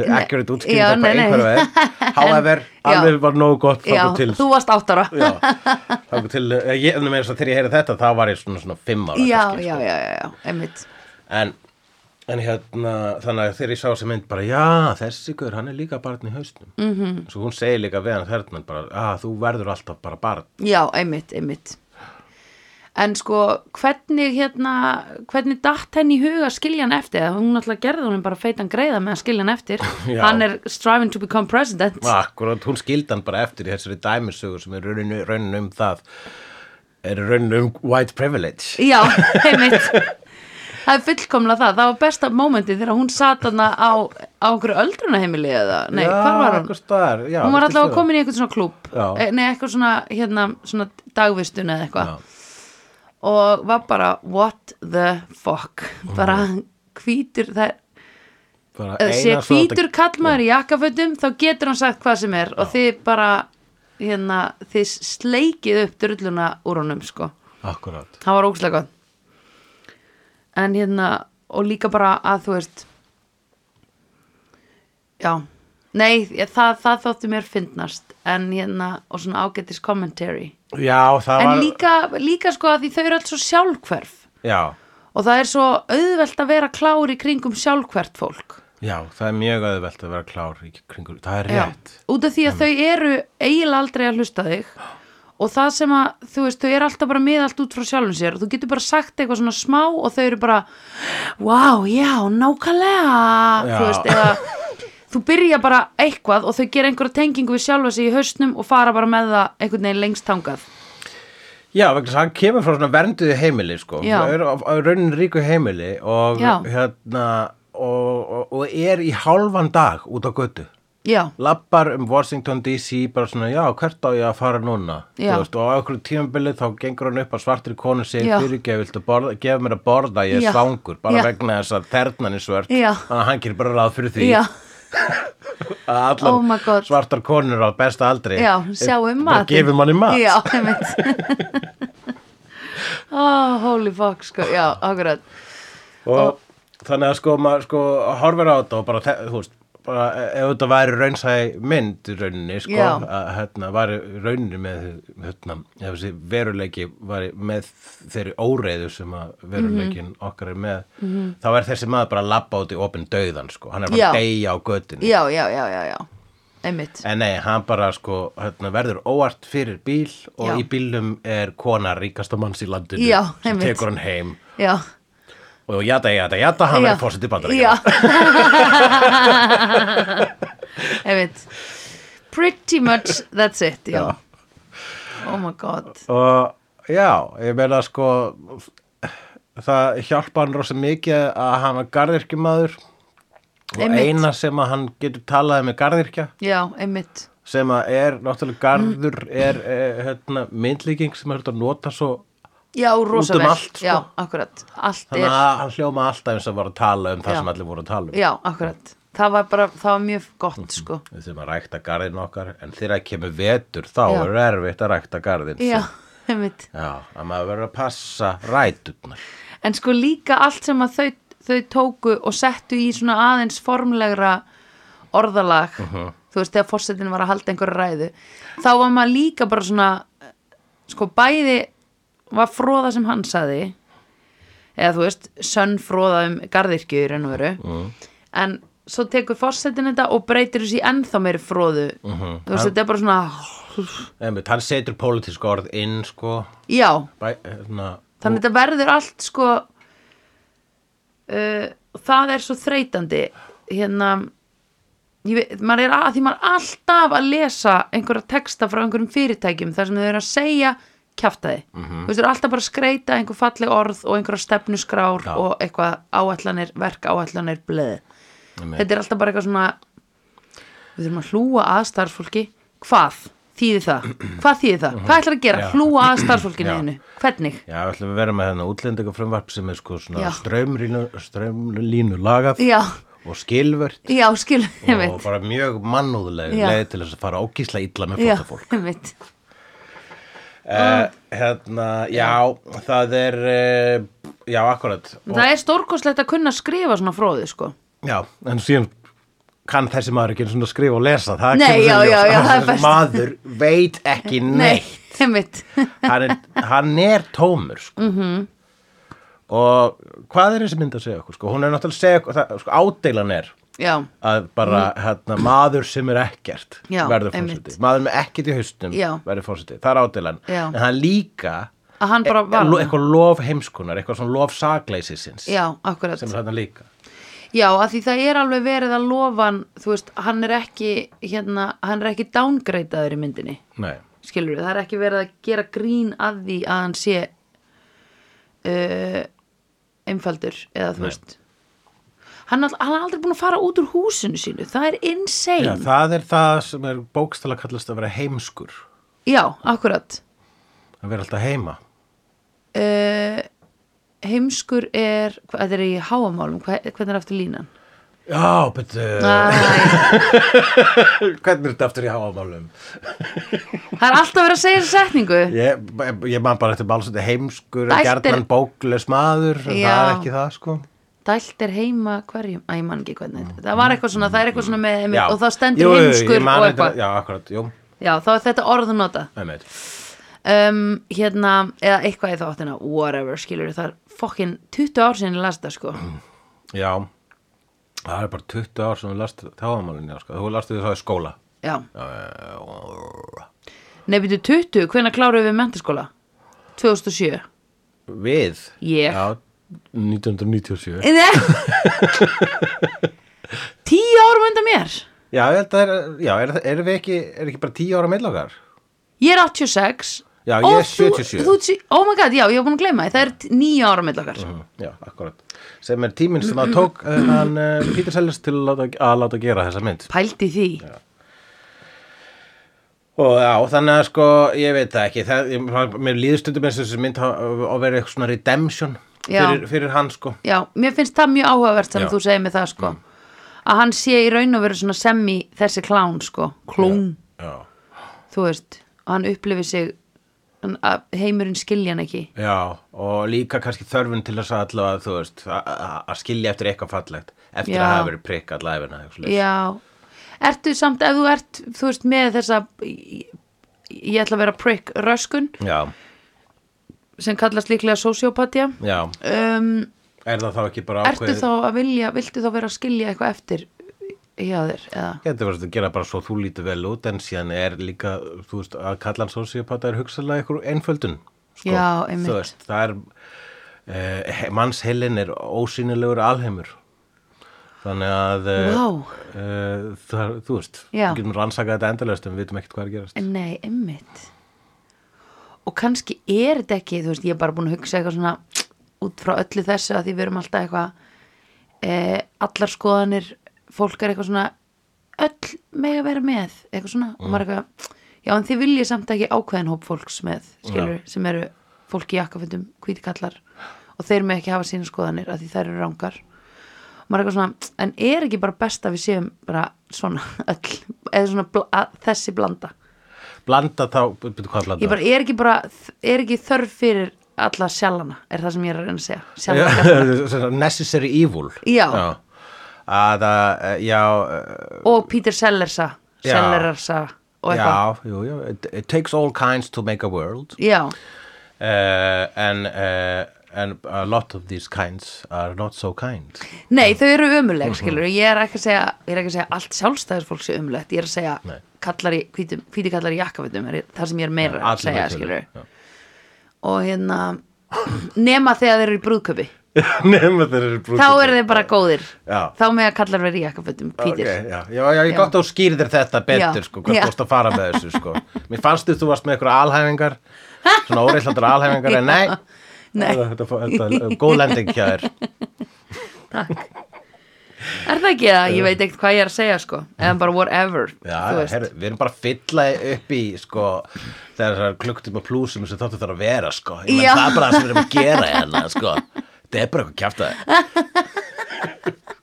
einhverfa er. However, alveg var nógu gott Já, til, þú varst áttara. Til eh, ég, þegar ég heyri þetta þá var ég svona, svona fimm ára já, sko. já, já, já, einmitt. En, en hérna þannig að þegar ég sá þessi mynd bara já, þessi guður, hann er líka barn í hausnum. Mhm. -hmm. svo hún segir líka við hann þernan bara, að þú verður alltaf bara barn. Já, einmitt, einmitt. En sko, hvernig hérna hvernig datt henni í huga að skilja hann eftir? Hún alltaf gerði hún bara feitan greiða með að skilja hann eftir. Hann er striving to become president. Akkurat, hún skildi hann bara eftir í þessari dæmisögur sem er raunin, raunin um það er raunin um white privilege. Já, einmitt Það er fullkomlega það, það var besta mómentið þegar hún sat hana á, á okkur öldrunaheimili eða, nei, já, hvar var hún? staðar, já, Hún var allavega komin í eitthvað svona klúb Já. eh, Nei, eitthvað svona, hérna, svona dagvistun eða eitthvað. Já. og var bara, what the fuck? Bara hvítur það er sé hvítur kallmaður í jakkafötum þá getur hann sagt hvað sem er og þið bara hérna, þið sleikið upp drulluna úr honum sko. Akkurat. Það var ógslag gott en hérna og líka bara að þú veist já. Nei, ég- það, það þótti mér fyndnast en hérna, og svona ágættis commentary. Já, það en var líka, líka sko að því þau eru alls svo sjálfhverf. Já, og það er svo auðvelt að vera klár í kringum sjálfhvert fólk. Já, það er mjög auðvelt að vera klár í kringur Það er Já, rétt. Út af því að þau eru eiginlega aldrei að hlusta þig og það sem að, þú veist, þau eru alltaf bara með allt út frá sjálfum sér. Og þú getur bara sagt eitthvað svona smá og þau eru bara wow, já, nákvæmlega. Já. þú veist, eða þú byrja bara eitthvað og þau gera einhverja tengingu við sjálfa sig í haustnum og fara bara með það einhvern veginn lengst tangað Já, vegna þess að hann kemur frá svona vernduðu heimili sko, er raunin ríku heimili og Já. hérna og, og, er í hálfan dag út á götu lappar um Washington DC bara svona, já, hvert á ég að fara núna? Veist, og á okkur tímabilið þá gengur hann upp að svartri konu sig Já. fyrirgef, viltu borða, gefa mér að borða ég er Já. svangur, bara Já. vegna þess að þernan er svört, þannig að hann gerir bara ráð fyrir því. Að allar Oh svartar konur á besta aldri já, sjáum mat gefur manni mat. Já, einmitt. Oh, holy fuck, sko, já, akkurat. Og þannig að sko maður sko horfir á þetta og bara, þú veist bara ef þetta væri raunsæ mynd í rauninni sko, að hérna væri rauninni með hérna, ef þessi veruleiki væri með þeirri óreiðu sem að veruleikin Mhm. okkar er með þá er þessi maður bara að labba út í opin döðan sko, hann er bara að deyja á götinu já, já, já, já, já, einmitt. En nei, hann bara sko hérna, verður óvart fyrir bíl og Já. í bílnum er kona ríkasta manns í landinu Já, sem tekur hann heim. Já, og jata, jata, jata, hann Já. verður fórseti bandaríkja Já. Einmitt. Pretty much that's it Já, Oh my god. Og já, ég meina sko það hjálpa hann rosa mikið að hann var garðirkjumaður og eina sem að hann getur talaði með garðirkja Já, einmitt. Sem að er náttúrulega garður er eh, hérna, myndlíking sem er að nota svo Já, rosa Út um allt, sko. Já, akkurat Allt þannig er að hann hljóma alltaf eins og var að tala um það Já. sem allir voru að tala um Já, akkurat Það var bara, það var mjög gott sko við þurfum að rækta garðin okkar en þegar það kemur vetur þá Já. er erfitt að rækta garðin Já, sinn. einmitt já, að maður verður að passa ræturnar En sko líka allt sem að þau, þau tóku og settu í svona aðeins formlegra orðalag Mhm. þú veist, þegar fórsetin var að halda einhverju ræðu þá var maður líka bara svona sko bæði var fróða sem hann saði eða þú veist, sönn fróða um garðirkju í raun og veru Mhm. en svo tekur fórsetin þetta og breytir þessi ennþá meiri fróðu Mhm. þú veist, þetta er bara svona hann setur pólitísk orð inn sko já, bæ, hérna, þannig að þetta verður allt sko uh, það er svo þreytandi hérna veit, maður að því maður er alltaf að lesa einhverja texta frá einhverjum fyrirtækjum þar sem þau eru að segja kjaftaði, mm -hmm. þú veist, þau eru alltaf bara að skreita einhver falleg orð og einhverja stefnuskrár Já. og eitthvað áætlanir verk áætlanir bleð Einmitt. þetta er alltaf bara eitthvað svona við þurfum að hlúa að starfsfólki. Hvað þýðir það, hvað þýðir það? Hvað ætlar að gera, Já. hlúa að starfsfólkinu Já. einu, hvernig? Já, við ætlum að vera með þennan útlendingafrumvarp sem er sko svona strömlínu, strömlínu lagað Já, og skilvört já, skil, og bara mjög mannúðleg Já. leið til þess að fara ógísla illa með veit uh, hérna, já, það er uh, já, akkurat og, það er stórkostlegt að kunna skrifa svona fróði sko já, en síðan kann þessi maður ekki svona skrifa og lesa það Nei, já, já, já, það er maður veit ekki neitt veit hann er, hann er tómur sko. Mhm. -hmm. og hvað er þessi mynd að segja okkur sko? hún er náttúrulega segja það, sko, ádeilan er já, að bara hérna, maður sem er ekkert Mm. Já, verður fórseti maður með ekkert í haustum Já. verður fórseti, það er ádeilan Já. en hann líka hann e- eitthvað lof heimskunar, eitthvað svona lof akkurat sem er þarna líka Já, að því það er alveg verið að lofa hann, þú veist, hann er ekki, hérna, hann er ekki downgreitaður í myndinni, Nei. skilur það er ekki verið að gera grín að því að hann sé uh, einfaldur, eða þú Nei. veist, hann, all- hann er aldrei búin að fara út úr húsinu sínu, það er insane. Já, það er það sem er bókstala kallast að vera heimskur Já, akkurat. að vera alltaf heima Uh, heimskur er, hvað þetta er í háamálum, hvernig er aftur línan? Já, betur Hvernig er þetta aftur í háamálum? það er alltaf verið að segja þessa setningu. Ég, ég man bara eftir heimskur er- Gjarnan bókles maður en. Það er ekki það sko dælt er heima hverjum, að ég man ekki hvernig það var eitthvað svona, það er eitthvað svona með Já. og þá stendur Jú, jú, jú, og eitthvað. Já, akkurat, jú, já, þá er þetta orð nota um, hérna, eða eitthvað í þáttina whatever, skilur, það er fokkin 20 ár sinni las þetta sko. Já, það er bara 20 ár sem við last þáamálinn, já, sko. Þú lastið það í skóla. Já, nei, byrju 20, hvenær kláruðu við mentaskóla 2007 Við? Ég. Já, 1997 Nei. tíu árum undan mér? Já, ég held að er, já, er, er við ekki, er ekki bara 10 ára meðlokkar? ég er 86 Já, ég er þú- 77. þú, þú, oh my god, já, ég var búin að gleyma því, það er níu ára með okkar. Já, akkurat. Sem er tíminn sem það tók uh, hann uh, Peter Sellers til að láta, að láta gera þessa mynd. Pældi því. Og já, þannig að sko, ég veit það ekki. Það, ég, Mér líður stundum eins og þessi mynd á á að vera eitthvað svona redemption. Já. Fyrir, fyrir hann sko. Já, mér finnst það mjög áhugavert sem Já. Mm. þú segir með það sko. Að hann sé í raun og veru svona semi þessi klán sko, klón. Já, þú veist, og hann upplifi sig hann- að heimurinn skilja hann ekki. Já og líka kannski þörfun til þess að allavega, þú veist að- skilja eftir eitthvað fallegt eftir Já. að hafa verið prikk allavega. Já, ertu samt ef þú ert, þú veist, með þessa ég ætla að vera prick röskun já, sem kallast líklega sociopatía já um, Er það þá ekki bara ertu ákveðið þá að vilja, viltu þá vera að skilja eitthvað eftir hjá þér, eða Þetta verður að gera bara svo þú lítur vel út en síðan er líka, þú veist, að kalla hann sósíopata er hugsaðlega einhver einföldun sko. Já, einmitt. Þú veist, það er uh, mannsheilin er ósýnilegur alheimur þannig að uh, Vá. uh, það, þú veist, Já. við getum rannsakað þetta endalaust en við vitum ekkert hvað er gerast Nei, einmitt og kannski er þetta ekki þú veist, ég er bara búin að hugsa eitthvað svona út frá öllu þessu að því við erum alltaf eitthvað e, allar skoðanir fólk er eitthvað svona öll með að vera með. Eitthvað svona og maður eitthvað, já en þið viljið samt ekki ákveðin hóp fólks með, skilur sem eru fólki í jakkaföndum, hvítikallar og þeir með ekki hafa sína skoðanir að því þær eru rángar og maður eitthvað svona, en er ekki bara best að við séum bara svona öll, eða svona að, þessi blanda Blanda þá, byrju hvað blanda? ég bara, er ekki bara, er ekki þörf fyrir alla sjálfana, er það sem ég er að reyna að segja sjálfana, Já, necessary evil Já. Að, uh, já, uh, og Peter Sellersa Já. Sellersa og eitthvað já, jú, jú, it, it takes all kinds to make a world já, uh, and, uh, and a lot of these kinds are not so kind. Nei þau eru ömuleg Mhm. skilur, ég er ekki að segja ég er ekki að segja allt sjálfstæðisfólk sé ömulegt, ég er að segja Nei. kallar í, hvítum, hvíti kallar í jakkafutum það sem ég er meira að Allir segja skilur, já. og hérna nema þegar þeir eru í brúðköpi Nefnum þeir eru brúðköpi þá eru þeir bara góðir. Já. þá með að kallar verið í jakkafutum Peter, Ok, já, já, ég gott að skýrir þér þetta betur, sko, hvað varst að fara með þessu, sko. Mér fannst þú, þú varst með eitthvað alhæfingar, svona óreillandar alhæfingar, en nei, Góð lending hjá þér. er það ekki það? ég veit ekkert hvað ég er að segja sko eða bara whatever Já, herru, við erum bara að fylla upp í, sko, þessar klukktum og plúsum sem þáttu þarf að vera, sko. Ég menn það er bara það sem við erum að gera hérna, sko. Þetta er bara eitthvað kjaftaði. Eh,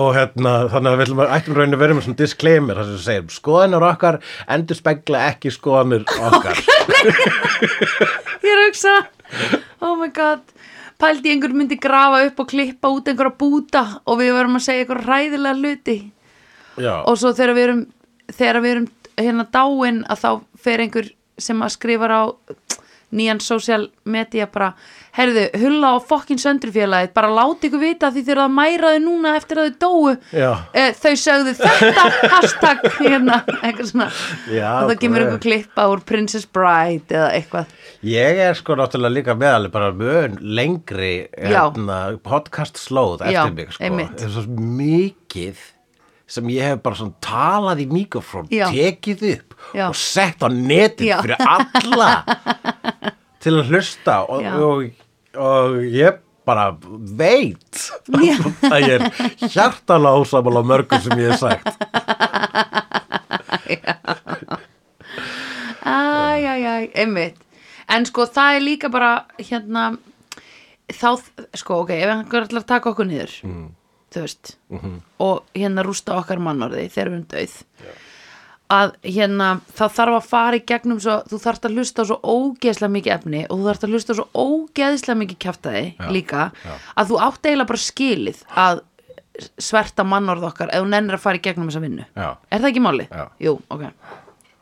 og hérna, þannig að við ættum raunin að vera með svona disclaimer þar sem við segjum, skoðanir okkar endur spegla ekki skoðanir okkar. Ég er að hugsa Oh my god Pældi einhver myndi grafa upp og klippa út einhverja búta og við verum að segja einhverja ræðilega hluti. Já, og svo þegar við erum þegar við erum hérna dáin að þá fer einhver sem að skrifar á nýjan social media bara, heyrðu, hulla á fokkin söndrufélagið, bara láti ykkur vita því þeir að mæra þau núna eftir að þau dóu Já. e, þau sögðu þetta hashtag hérna, eitthvað svona Já, og það kemur einhver klippa úr Princess Bride eða eitthvað ég er sko náttúrulega líka meðalið bara mön lengri Já. hérna, podcast slóð Já, eftir mig sko. mikið sem ég hef bara talað í mikrofón, Já. tekið upp Já. og sett á netið Já. fyrir alla til að hlusta og, og, og ég bara veit Já. að ég er hjartalega ósamal á mörgum sem ég hef sagt Æj, æj, æj, einmitt En sko það er líka bara hérna þá, sko ok, ef einhver að taka okkur niður mm. þú veist og hérna rústa okkar mannorði þegar við erum dauð að hérna þá þarf að fara í gegnum svo, þú þarft að hlusta svo ógeðslega mikið efni og þú þarft að hlusta svo ógeðslega mikið kjaftaði líka að þú átt eiginlega bara skilið að sverta mannorð okkar ef þú nennir að fara í gegnum þessa vinnu Já. er það ekki málið? Já. Jú, ok,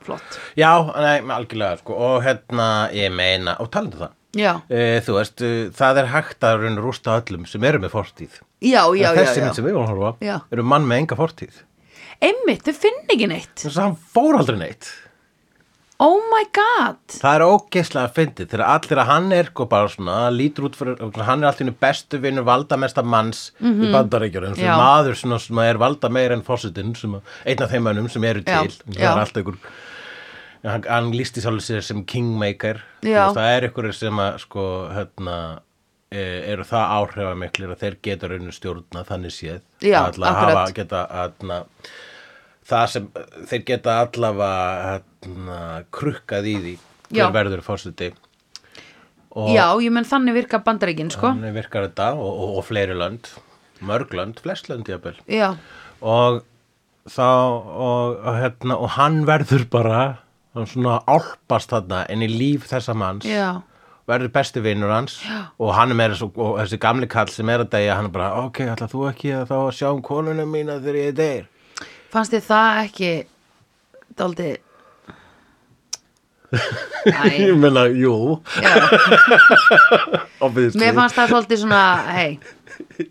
flott Já, nei, algjörlega sko. og hérna, ég meina og talandi um það Já, e, þú veist, e, það er hægt að rústa öllum sem eru með fortíð já, já, já, þessi já. mynd sem við vorum að horfa Já. eru mann með enga fortíð Einmitt, þau finn ekki neitt þess að hann fór aldrei neitt Oh my god það er ógeðslega fyndið þegar allir að hann er sko bara svona, lítur út fyrir hann er alltaf bestu vinnur valdamesta manns í bandaríkjur, eins Mhm. Já. og maður svona, sem er valda meir en fósitin einn af þeim mönnum sem eru Já, til það já. er alltaf ykkur hann, hann lísti sjálfur sér sem kingmaker Þú Já. veist, það er ykkur sem að sko, hérna e, eru það áhrifamiklir að þeir geta rauninu stjórna þannig séð Já, Að alla akkurat. hafa, geta, atna, það sem þeir geta allavega atna, krukkað í því Já. hver verður fórseti Já, ég menn þannig virka bandaríkin, sko. þannig virkar þetta og, og, og fleiri lönd mörg lönd, flest lönd jafnvel. Já, og þá og, hérna, og hann verður bara svona álpast þarna inn í líf þessa manns já, verður besti vinnur hans Já. og hann er meira svo, og þessi gamli kall sem er að degja hann er bara, ok, ætla þú ekki að þá að sjá um konunum mína þegar ég deyr fannst þið það ekki Dáldi Æ, ég meina, jú. Mér fannst það svolítið svona Hey,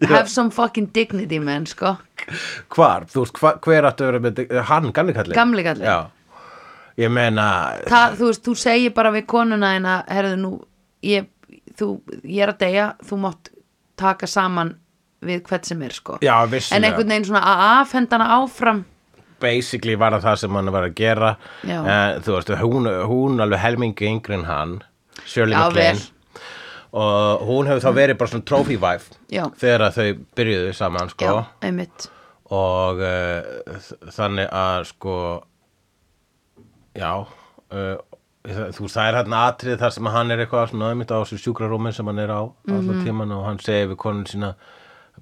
have some fucking dignity, man, sko. Hvar, þú veist, hva, hver áttu að vera með hann, gamli kallin Gamli kallinn. Já, ég meina það, Þú veist, þú segir bara við konuna þína Herðu nú, ég, þú, ég er að deyja Þú mátt taka saman við hvert sem er, sko. Já, En einhvern veginn svona að afhendana áfram. Basically var það það sem hann var að gera. Eh, þú veist, hún, hún alveg helmingi yngri en hann Shirley Já, MacLaine. Og hún hefur þá verið bara svona trophy wife Já. þegar þau byrjuðu saman sko. Já, og uh, þannig að sko já uh, þú er hérna atrið þar sem hann er eitthvað svona einmitt á þessu sjúkrarúmi sem hann er á Mhm. allan tíman og hann segir við konun sína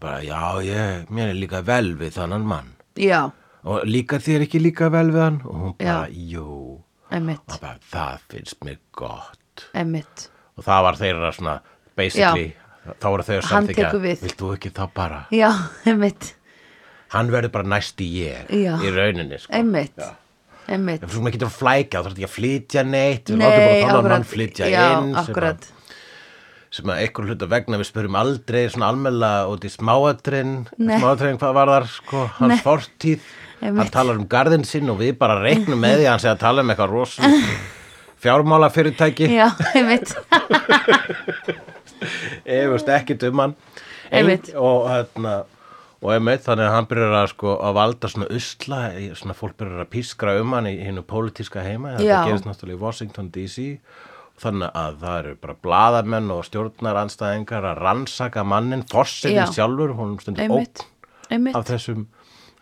bara já ég, mér er líka vel við þannan mann. Já, og líka þér ekki líka vel við hann? Og hún bara, Já. jú og bara, það finnst mér gott. Einmitt. Og það var þeirra svona basically, þá voru að Hann samþykja vilt þú ekki þá bara? Já, hann verður bara næst í ég Já. í rauninni sko. einmitt. Já. Einmitt. Ef þú getur að flækja, þá þarf ekki að flytja neitt við Nei, látum bara þannig akkurat. mann flytja Já, inn sem akkurat. að, sem að einhver hluta vegna við spörum aldrei svona almennilega út í smáatrinn Nei. smáatrinn hvað var þar sko, hans Nei. fortíð hann Einmitt. talar um garðin sinn og við bara reiknum með því að hann sé að tala um eitthvað rosa fjármála fyrirtæki Já, einmitt efust ekkit um hann Einmitt. og hérna og einmitt þannig að hann byrjar að sko að valda svona usla, svona fólk byrjar að pískra um hann í hinnu pólitíska heima þetta gerist náttúrulega í Washington DC þannig að það eru bara blaðamenn og stjórnaranstæðingar að rannsaka mannin, Já. sjálfur hún stundur einmitt af þessum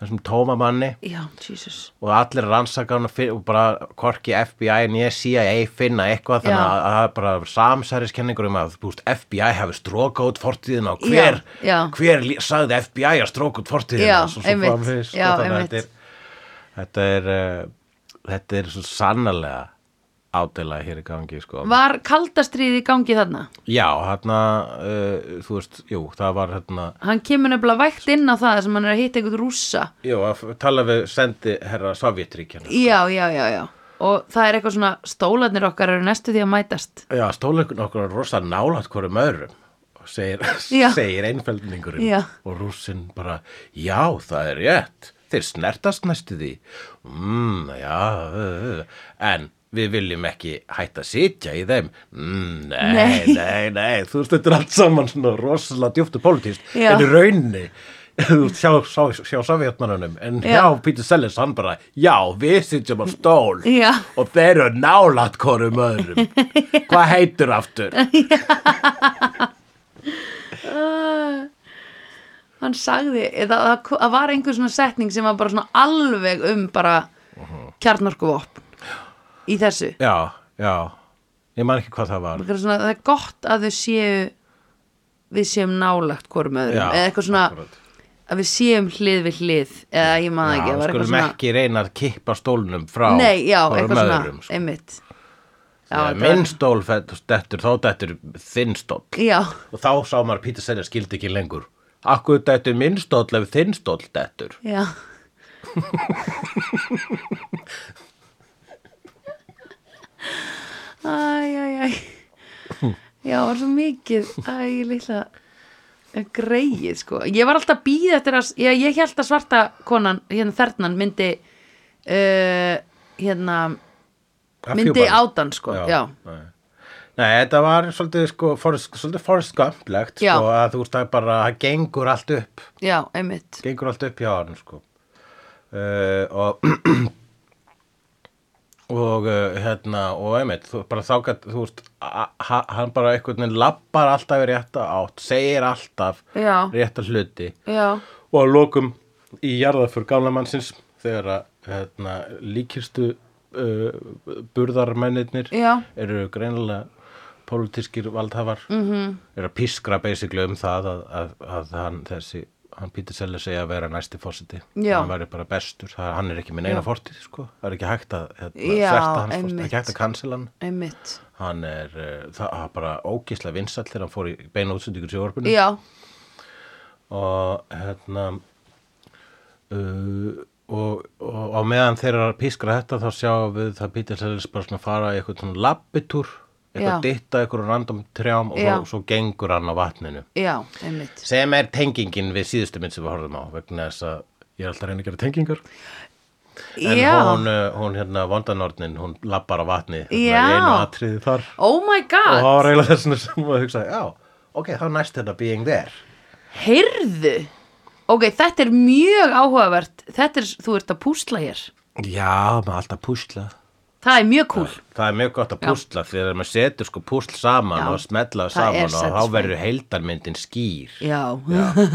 þessum tómamanni já, Jesus og allir rannsaka hann og og bara hvorki FBI en ég CIA finna eitthvað þannig Já. að að það er bara samsæriskenningur um að veist, FBI hafi stróka út fortíðina og hver, Já, já. hver sagði FBI að stróka út fortíðina Já, svo, Já, að einmitt. þetta er þetta er, uh, þetta er svo sannarlega ádela hér í gangi sko. Var kaldastrið í gangi þarna? já, hérna uh, þú veist, jú, það var hérna Hann kemur nefnilega vægt inn á það sem hann er að hitta einhvern rússa jú, að tala við sendi herra Sovjetríkjana Já, já, já, já Og það er eitthvað svona stólarnir okkar eru næstu því að mætast Já, stóleikun okkur er rosa nálægt hverjum öðrum segir, segir einfeldningurinn Já. og rússinn bara, já, það er rétt þeir snertast næstu því mm, já uh, uh. en við viljum ekki hætta að sitja í þeim. Mm, nei, Nei. nei, nei, þú veist, þetta er allt saman svona rosalega djúptu pólitíst Já. en í veist, sjá, sjá, sjá sovjetmannunum en Já. hjá Peter Sellers, hann bara já, við sitjum á stól Já. og þeir eru nálægt hvorum öðrum. Hvað heitur aftur? Hann sagði, það, það var einhver svona setning sem var bara svona alveg um bara kjarnorkuvopn í þessu? Já, já, ég man ekki hvað það var. Það er, svona, það er gott að þau séu við séum nálagt hvorum öðrum. Já, eða eitthvað svona akkúrat. að við séum hlið við hlið eða ég maður ekki, var skulum svona ekki reyna að kippa stólnum frá Nei, já, svona, öðrum, sko. einmitt. Já, minn stól dettur, þá dettur þinn stól Já, og þá sá maður að Peter Sellers skildi ekki lengur. Akkur dettur minn stól ef þinn stól dettur? Já Æ, æ, æ Já, það var svo mikið Æ, litla greið, sko Ég var alltaf að býða eftir að ég, ég held að svarta konan, hérna þernan myndi uh, hérna myndi ádan, sko Já, Nei. Nei, þetta var svolítið sko, svolítið Já. sko, að þú veist er bara, það gengur allt upp já, einmitt gengur allt upp hjá hann sko. uh, og og uh, hérna og einmitt, þú, bara þá gætt þú veist, hann bara einhvern veginn lappar alltaf í rétta átt, segir alltaf Já. rétta hluti Já, og að lokum í jarðaför gamla mannsins þegar að hérna, líkistu uh, burðarmennirnir Já. eru greinilega pólitískir valdhafar -hmm. Mhm. eru að pískra basically um það að, að, að hann þessi hann Pítur Selli segja að vera næsti fórseti Já. hann væri bara bestur, það, hann er ekki með neina fortíð sko. það er ekki hægt að hérna, sverta hans einmitt. ekki hægt að cancela hann. Einmitt. Hann er uh, það er bara ógislega vinsall þegar hann fór í beina útsendingur sjóarpunni Já, og hérna uh, og, og á meðan þeir eru að pískra þetta þá sjáum við það Peter Sellers bara svona fara í eitthvað svona labbitúr eitthvað ditta eitthvað random trjám og svo, svo gengur hann á vatninu. Já, einmitt. Sem er tengingin við síðustu mynd sem við horfum á vegna þess að ég er alltaf að reyna að gera tengingar. En Já, hún, uh, hún hérna vondanordnin hún labbar á vatni Já. í einu atriði þar. Oh my og god það var eiginlega þessuna sem að hugsa já, ok, þá næst þetta being there. Heyrðu. Ok, þetta er mjög áhugavert. Þetta er, þú ert að púsla hér. Já, maður alltaf púsla Það er mjög cool Það er mjög gott að púsla að maður setur sko púsl saman Já, og smetla það er saman og þá verður heildarmyndin skýr. Já,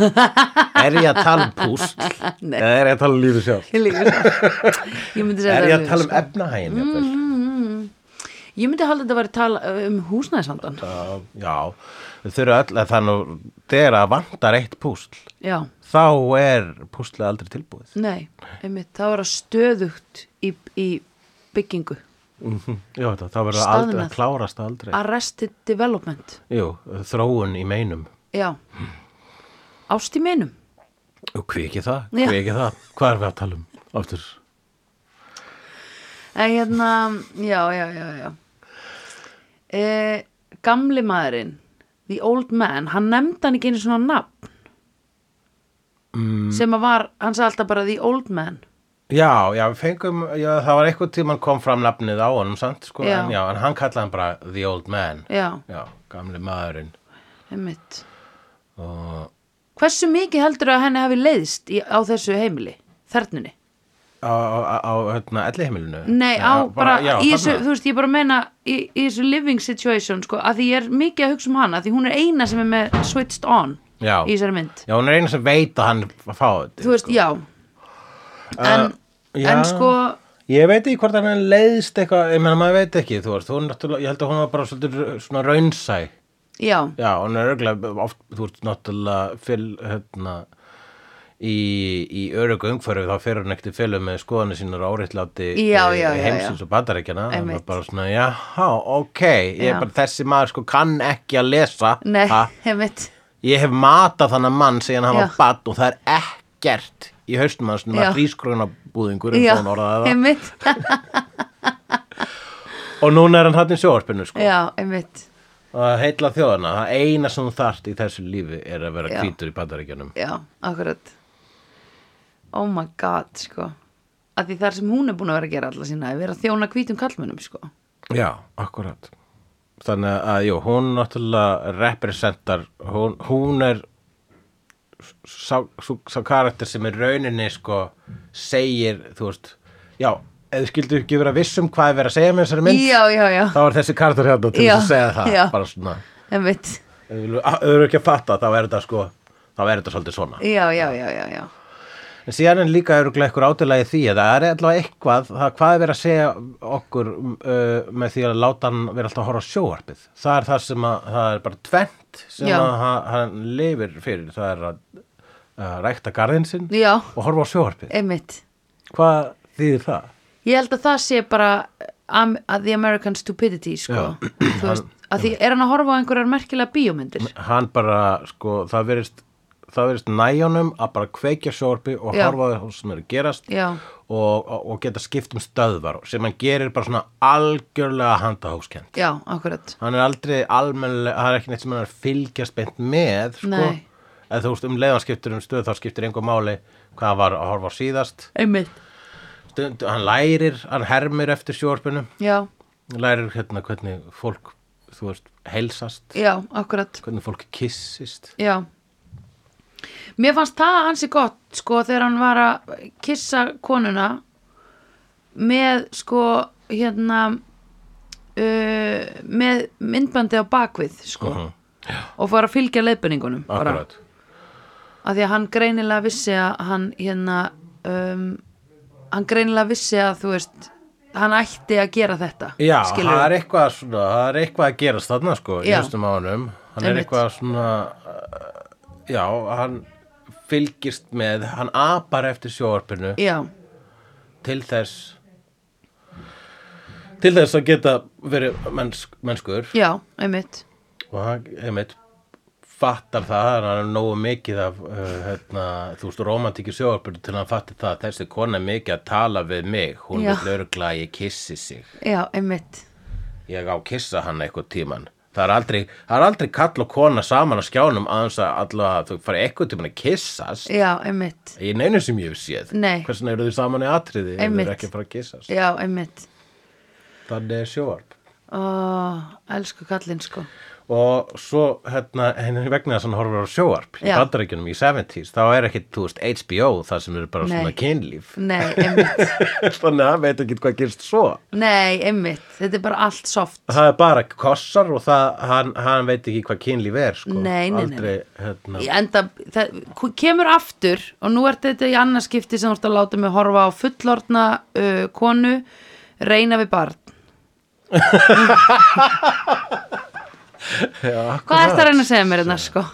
Er ég að tala um púsl? Nei. Eða er ég að tala um lífið sjálf? líka svo Ég myndi segja Er það ég að tala um efnahægin? Mm. Ég myndi halda þetta að vera að tala um húsnæðisvandan Já, þau þurfa öll að þannig þegar að vantar eitt púsl Já, þá er púslið aldrei tilbúið. nei, einmitt Það var að stöðugt í, í byggingu Mm Já, þetta, þá verður aldrei að klárast aldrei. Arrested Development Jú, þróun í meinum. Já Ást í meinum hví ekki það? Hví ekki það? Hvað er við að tala um? Aftur. En hérna, já, já, já, já. E, gamli maðurinn, the old man, hann nefndi hann ekki einu svona nafn. Mm. Sem að var, hann sagði alltaf bara the old man. Já, já, við fengum, já, það var eitthvað tímann kom fram nafnið á honum, sant, sko, Já. en já, en hann kallaði hann bara The Old Man, Já, já, gamli maðurinn, einmitt. og Hversu mikið heldur að henni hafi leiðst í, á þessu heimili, þernunni? á, á, á, hérna, elliheimilinu. Nei, á bara, já, í þessu, þú veist, ég bara meina í, í þessu living situation, sko, að því ég er mikið að hugsa um hana, því hún er eina sem er með switched on Já. í þessari mynd. Já, hún er eina sem veit að hann fá þetta. Þú veist, já, en, Uh, en sko Ég veit ekki hvort hann leiðist eitthvað, ég meina maður veit ekki, þú veist, hún náttúrulega, ég held að hún var bara svolítið svona raunsæ. já, Já, hún er örgulega oft, þú veist, náttúrulega fyll, hérna, í, í örugu umhverfi þá fyrir hann ekkert í fylgum með skoðanir sínar áreitláti Já, já, já, heimsins og bandaríkjana. Það var bara svona, já, ok, ég er bara þessi maður sko kann ekki að lesa. nei, ha? heimitt Ég hef matað þannig mann síðan hann var badd og það er ekkert í haustum hans nema Já. hrískrona búðingur eins já, og hann orðaði það. Og núna er hann hann í sjóarpinu sko. já, heimitt og að heilla þjóðana, það eina sem þú þarft í þessu lífi er að vera Já. hvítur í bandaríkjunum já, akkurat oh my god, sko að því það sem hún er búin að vera að gera alla sína er vera að þjóna hvítum kallmönnum, sko Já, akkurat Þannig að, jú, hún náttúrulega representar, hún, hún er sá, sá, sá karakter sem í rauninni sko segir, þú veist já, ef þú skildur ekki vera viss um hvað er verið að segja með þessari mynd, já, já, já, þá er þessi karakter hérna til þess að segja það, bara svona. Ef þú eru ekki að fatta, þá er þetta sko þá er þetta svolítið svona. Já, já, já, já En síðan er líka öruglega eitthvað átilagi því að það er allavega eitthvað, það, hvað er verið að segja okkur uh, með því að láta hann vera alltaf að horfa á sjóarpið. Það er það sem að, það er bara tvent sem Já. að hann, lifir fyrir. Það er að uh, rækta garðin sinn já, og horfa á sjóarpið. heimitt Hvað þýðir það? ég held að það sé bara um, að the American stupidity, sko þú veist, að því er hann að horfa á einhverjar merkilega bíómyndir Hann bara, sko, það verist, það verist næjónum að bara kveikja sjóarpi og Já. horfa á það sem er að gerast og, og, og geta skipt um stöðvar sem hann gerir bara svona algjörlega handahókskend. já, akkurat. Hann er aldrei almennilega, það er ekki neitt sem hann er fylgjast beint með sko. Eða þú veist um leiðan skiptir um stöð þá skiptir einhver máli hvað var að horfa á síðast. Einmitt, Stund, hann lærir, hann hermir eftir sjórpinu já, hann lærir hérna hvernig fólk þú veist, heilsast. Já, akkurat. Hvernig fólk kissist Já Mér fannst það hansi gott sko þegar hann var að kissa konuna með sko hérna uh, með myndbandi á bakvið sko og fara að fylgja leiðbenningunum bara. Akkurat. Af því að hann greinilega vissi að hann hérna um, hann greinilega vissi að þú veist hann ætti að gera þetta Já, skilurðu. það er eitthvað svona, það er eitthvað að gerast þarna sko, í höstum á honum. Hann er Einmitt. eitthvað svona uh, já, hann fylgist með, hann apar eftir sjóarpinu Já, til þess til þess að geta verið mennsk, mennskur. Já, einmitt. Og hann einmitt fattar það, hann er nógu mikið af uh, hérna, þú veist, romantíki sjóarpinu til hann fattar það að þessi kona er mikið að tala við mig, hún Já. vil örgla að ég kissi sig. Já, einmitt. Ég á kissa hann eitthvað tíman það er aldrei, það er aldrei kall og kona saman á skjánum aðeins að allavega þau fara eitthvað tíman að kissast Já, einmitt. Í neinu sem ég hef séð. Nei. hversin eru þau saman í atriði ef þau eru ekki að fara að kissast Já, einmitt. Þannig er sjóarp Ó, elsku kallinn sko og svo hérna henni vegna þess að hann horfir á sjóarp í Já. bandaríkjunum í 70s þá er ekki, þú veist, HBO það sem eru bara Nei. svona kynlíf Nei, einmitt þannig að hann veit ekki hvað gerist svo Nei, einmitt, þetta er bara allt soft það er bara kossar og það, hann, hann veit ekki hvað kynlíf er sko. Nei, nei, nei. aldrei, hérna, Í enda, það kemur aftur og nú er þetta í annarskipti sem þú ert að láta mig horfa á fullorðna uh, konu reyna við barn já, Hvað ert að reyna að segja mér þetta sko?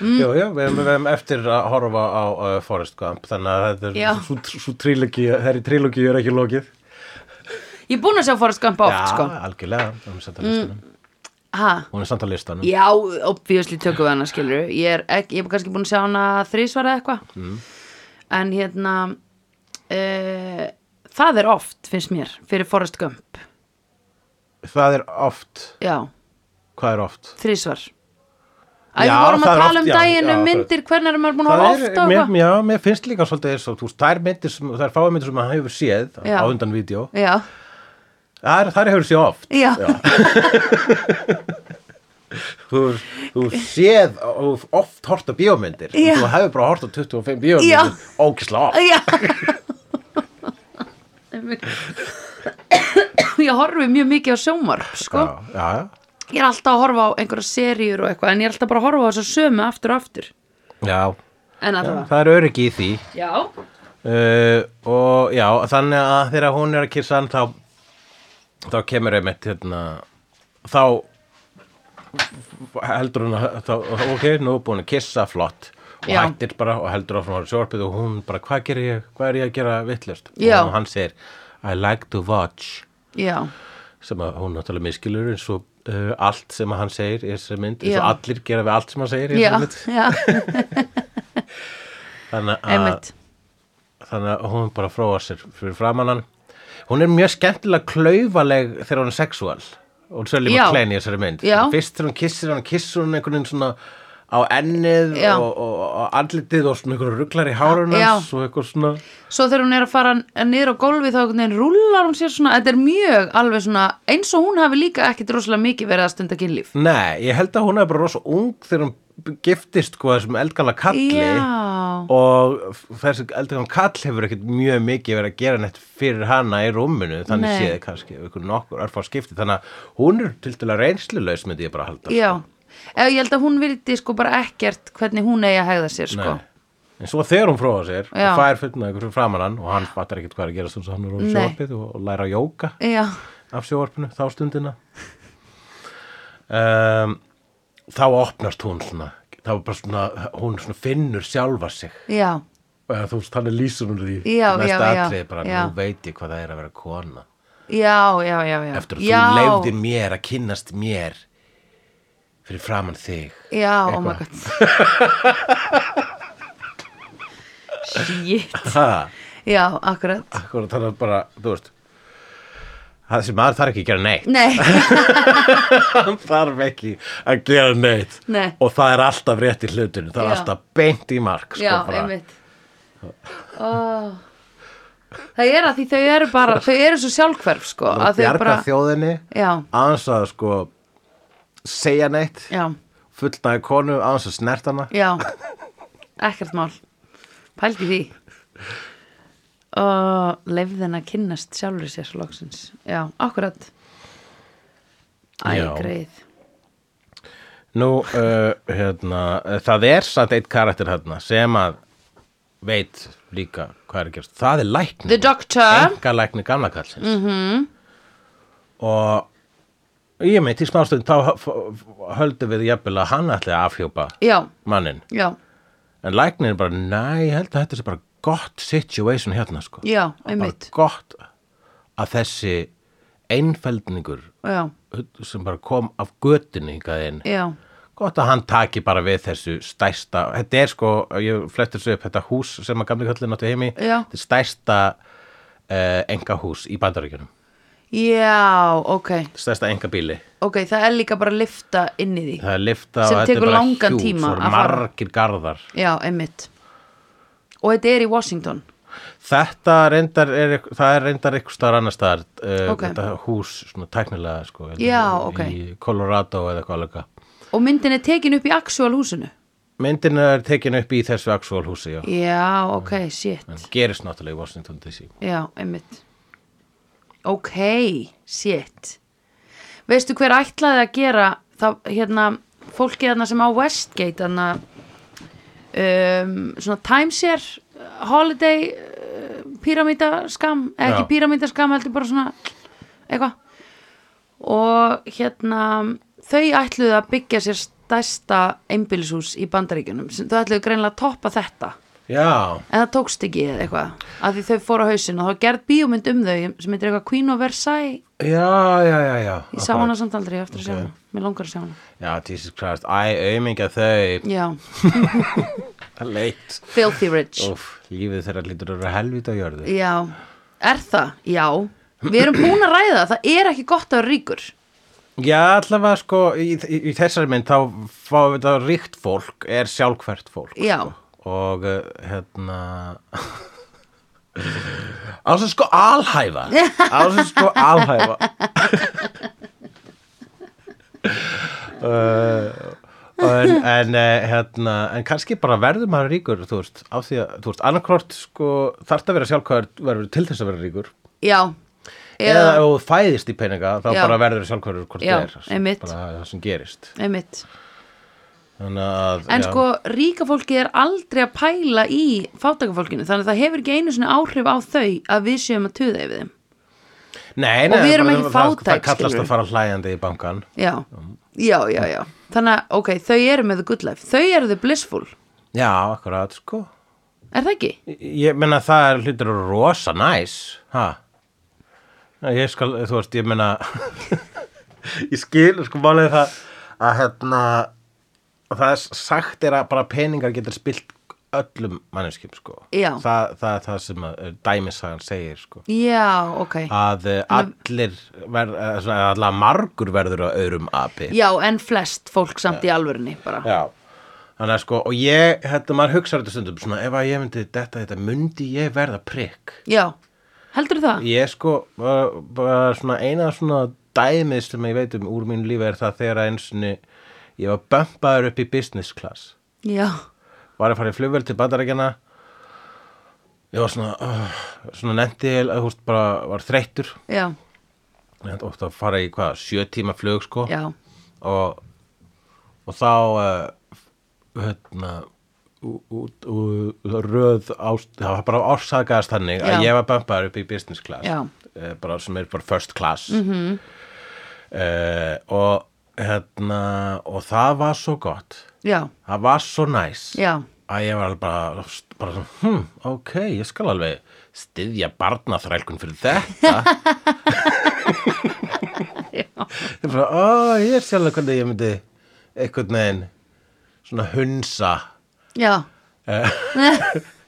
Jú, jú, við erum, við erum eftir að horfa á uh, Forrest Gump þannig að þetta Já. er svo, svo trílogi þeirri trílogi er ekki lokið. Ég er búin að sjá Forrest Gump oft Já, sko. algjörlega, hún er samt á listanum. Ha, Hún er samt á listanum. Já, obviously tökum við hana skilur Ég er, ekki, ég er kannski búin að sjá hana þrísvara eitthvað. Mm. En hérna uh, Það er oft, finnst mér, fyrir Forrest Gump. Það er oft, Já, hvað er oft? þrísvar Æ, Já, við vorum það að er tala oft, um já, daginn já, um það- myndir, hvernig er maður búin að Það horfa er, oft og mér, já, mér finnst líka svolítið eins og þú veist, þær myndir sem, þær fáið myndir sem hann hefur séð Já. á undan vídeo, Já, þær, þær hefur séð oft já, þú, þú séð og oft hort á bíómyndir Já. þú hefur bara hort á 25 bíómyndir Já. ógislega oft já. Ég horfi mjög mikið á sjómarp, sko. já, já, já. Ég er alltaf að horfa á einhverja seríur og eitthvað, en ég er alltaf bara að horfa á þess að sömu aftur og aftur. Já, En já, allavega. það er öryggi í því Já, uh, og já, þannig að þegar hún er að kissa hann þá, þá kemur einmitt hérna, þá heldur hún að þá, ok, nú er búin að kissa flott og Já. hættir bara og heldur áfram að sjórpið og hún bara, hvað gerir ég, hvað er ég að gera vittlust Já. og hann segir, I like to watch já, sem að hún náttúrulega miskilur eins og uh, allt sem hann segir í þessari mynd eins og allir gera við allt sem hann segir í þessari mynd. þannig að, þannig að hún bara fróa sér fyrir framann hann. Hún er mjög skemmtilega klaufaleg þegar hún er sexual. Og Sölli Já. McLean í þessari mynd. Fyrst þegar hún kissir hann, kissir hún einhvern veginn svona á ennið og, og, og andlitið og svona einhverju rugglar í hárun Já. hans og eitthvað svona Svo þegar hún er að fara niður á gólfi þá einhvern veginn rúllar hún sér svona, þetta er mjög alveg svona, eins og hún hafi líka ekkit rosalega mikið verið að stunda kynlíf. Nei, ég held að hún er bara rosa ung þegar hún giftist sko þessum eldgala kalli Já, og þessi eldgala kall hefur ekkert mjög mikið verið að gera neitt fyrir hana í rúminu þannig Nei. séð kannski ykkur nokkur örfá skipti þannig að hún er til að reynslulegs myndi ég bara halda já. Ég held að hún vildi sko bara ekkert hvernig hún eigi að hegða sér sko. Nei. En svo þegar hún fróða sér Já. og fær fullna ykkur framan hann og hann fattar ekkert hvað er að gera þannig að hann er á Nei. sjóarpið og, og læra að jóka Já, af sjóarpinu þá stundina um, þá opnast hún svona þá er bara svona, hún svona finnur sjálfa sig já, og þú veist, hann er lýsun úr því Já, næsta já, já, atrið bara, já. nú veit ég hvað það er að vera kona já, já, já, já. eftir að já, þú leifðir mér að kynnast mér fyrir framann þig Já, oh my god. Shit. ha, Já, akkurat. akkur, þannig að bara, þú veist þessi maður þarf ekki að gera neitt Nei, hann þarf ekki að gera neitt Nei. og það er alltaf rétt í hlutinu það er Já. alltaf beint í mark sko, já, bara. einmitt. Oh. Það er að því þau eru bara, þau eru svo sjálfhverf sko. þau bjarga bara, þjóðinni aðeins að sko segja neitt já, fullnaði konu aðeins að snert hana já. Ekkert mál. Pældi því. Og leifðin að kynnast sjálfur sér loksins. Já, akkurat. Æ, Já. greið. Nú, uh, hérna, það er samt eitt karakter hérna sem að veit líka hvað er að gerast. Það er Doctor. Enga læknir gamla kallsins. Mm -hmm. Og ég meit í smástund þá höldum við jafnvel að hann ætli að afhjópa Já, mannin. já, En læknir er bara, næ, ég held að þetta sé bara gott situation hérna, sko. já, Bara einmitt. gott að þessi einfeldningur sem bara kom af götunni hingað inn. Gott að hann taki bara við þessu stærsta, þetta er sko ég flettur svo upp þetta hús sem að gamli kallin áttu heimi, þetta er stærsta uh, enga hús í bandaríkjunum já, ok. stærsta enga bíli, Ok, það er líka bara að lifta inn í því. það er lifta og þetta er bara langan hjús tíma og að fara. margir garðar Já, einmitt. Og þetta er í Washington. þetta reyndar er, það er reyndar eitthvað staðar annar staðar uh, Ok. þetta hús svona tæknilega sko, Já, ok. í Colorado eða eitthvað alveg Og myndin er tekin upp í actual húsinu. myndin er tekin upp í þessu actual húsi já. Já, ok, shit. en gerist náttúrulega í Washington DC Já, einmitt. Ok, shit. Veistu hver ætlaði að gera það, hérna, fólkið þarna sem á Westgate, þarna, um, svona timeshare, uh, holiday, uh, píramítaskam, ekki píramítaskam, heldur bara svona, eitthvað. Og hérna, þau ætluðu að byggja sér stærsta einbýlishús í bandaríkjunum. sem- Þau ætluðu greinilega að toppa þetta. Já, En það tókst ekki eða eitthvað af því þau fóru á hausinn og þá gerð bíómynd um þau sem heitir eitthvað Queen of Versailles. Já, já, já, já. Ég sá hana samt aldrei eftir að sjá hana. Mér langar að sjá hana. Já, Jesus Christ, æ, aumingja þau. Já, Leitt filthy rich. Úf, lífið þeirra lítur að vera helvita á jörðu. Já, er það? já, við erum búin að ræða það. Er ekki gott að vera ríkur. Já, allavega sko, í, í, í þessari mynd þá fáum við þetta ríkt fólk er sjálfkvært fólk Já. sko. Og uh, hérna á sem sko alhæfa. Á sem sko alhæfa. Uh, en, en uh, hérna en kannski bara verður maður ríkur þú veist, á því að, þú veist, annarkvort sko, þarft að vera sjálfkvært verður til þess að vera ríkur. Já, eða ef þú fæðist í peninga þá Já. bara verður sjálfkvæður hvort það er það sem gerist. Einmitt að En já. sko, ríka fólki er aldrei að pæla í fátækafólkinu þannig að það hefur ekki einu svona áhrif á þau að við séum að tuða yfir þeim. Nei, og við erum ekki fátæk, Það kallast að fara hlæjandi í bankan Já, já, já, já. Þannig að, ok, þau eru með the good life. Þau eru the blissful, Já, akkurat, sko. Er það ekki? Ég meina það er hlutur rosa næs Ha? Nei, Ég skal, þú veist, ég meina Ég skil, sko, málið það að hérna að það er sagt er að bara peningar getur spilt öllum manneskjum, sko. Já. það, það er það sem eh, dæmisagan segir, sko. Já, ok. Að eh, allir verð, eh, allar margur verður á öðrum api. Já, en flest fólk samt í alvörunni bara. Já, þannig að sko og ég, hérna, maður hugsaður þetta stundum svona, ef að ég myndi detta þetta, myndi ég verða prikk Já, heldur það? ég sko, bara, bara svona eina svona dæmið sem ég veit um úr mínu lífi er það þegar að einsinni ég var bömpaður upp í business class. Já, var að fara í flugvel til bandarækjana ég var svona uh, svona nefndi, þú veist, bara var þreyttur. Já, ég hætti ofta að fara í hvað, sjö tíma flug sko. Já. Og, og þá uh, hérna út og röð ást, það var bara ársakaðast þannig Já. að ég var bömpaður upp í business class. Já. eh, bara sem er bara first class. Mm -hmm. og hérna og það var svo gott. Já, það var svo næs. Já, að ég var bara, bara hm, ok, ég skal alveg styðja barnaþrælkun fyrir þetta. Ég er bara, ó, ég er sjálf hvernig ég myndi einhvern veginn svona hunsa. Já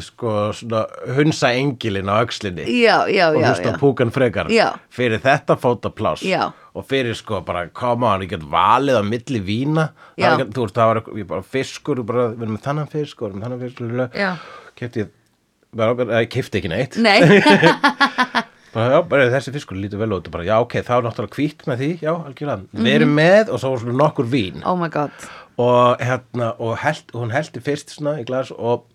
sko, svona hunsa engilin á öxlinni Já, já, og hlusta já. púkan frekar Já. fyrir þetta fótapláss Já. og fyrir sko bara on, ég get valið á milli vína það var, ekki- þú veist, það var ég bara fiskur bara, við erum með þannan fisk og við erum með þannan fisk. Já. kefti ég kefti ekki neitt Nei, bara, já, bara þessi fiskur lítur vel út og bara, já, ok, þá er náttúrulega hvít með því já, algjörlega, við erum með og svo svona nokkur vín oh my god og hérna, og held, hún heldi fyrst svona í glas og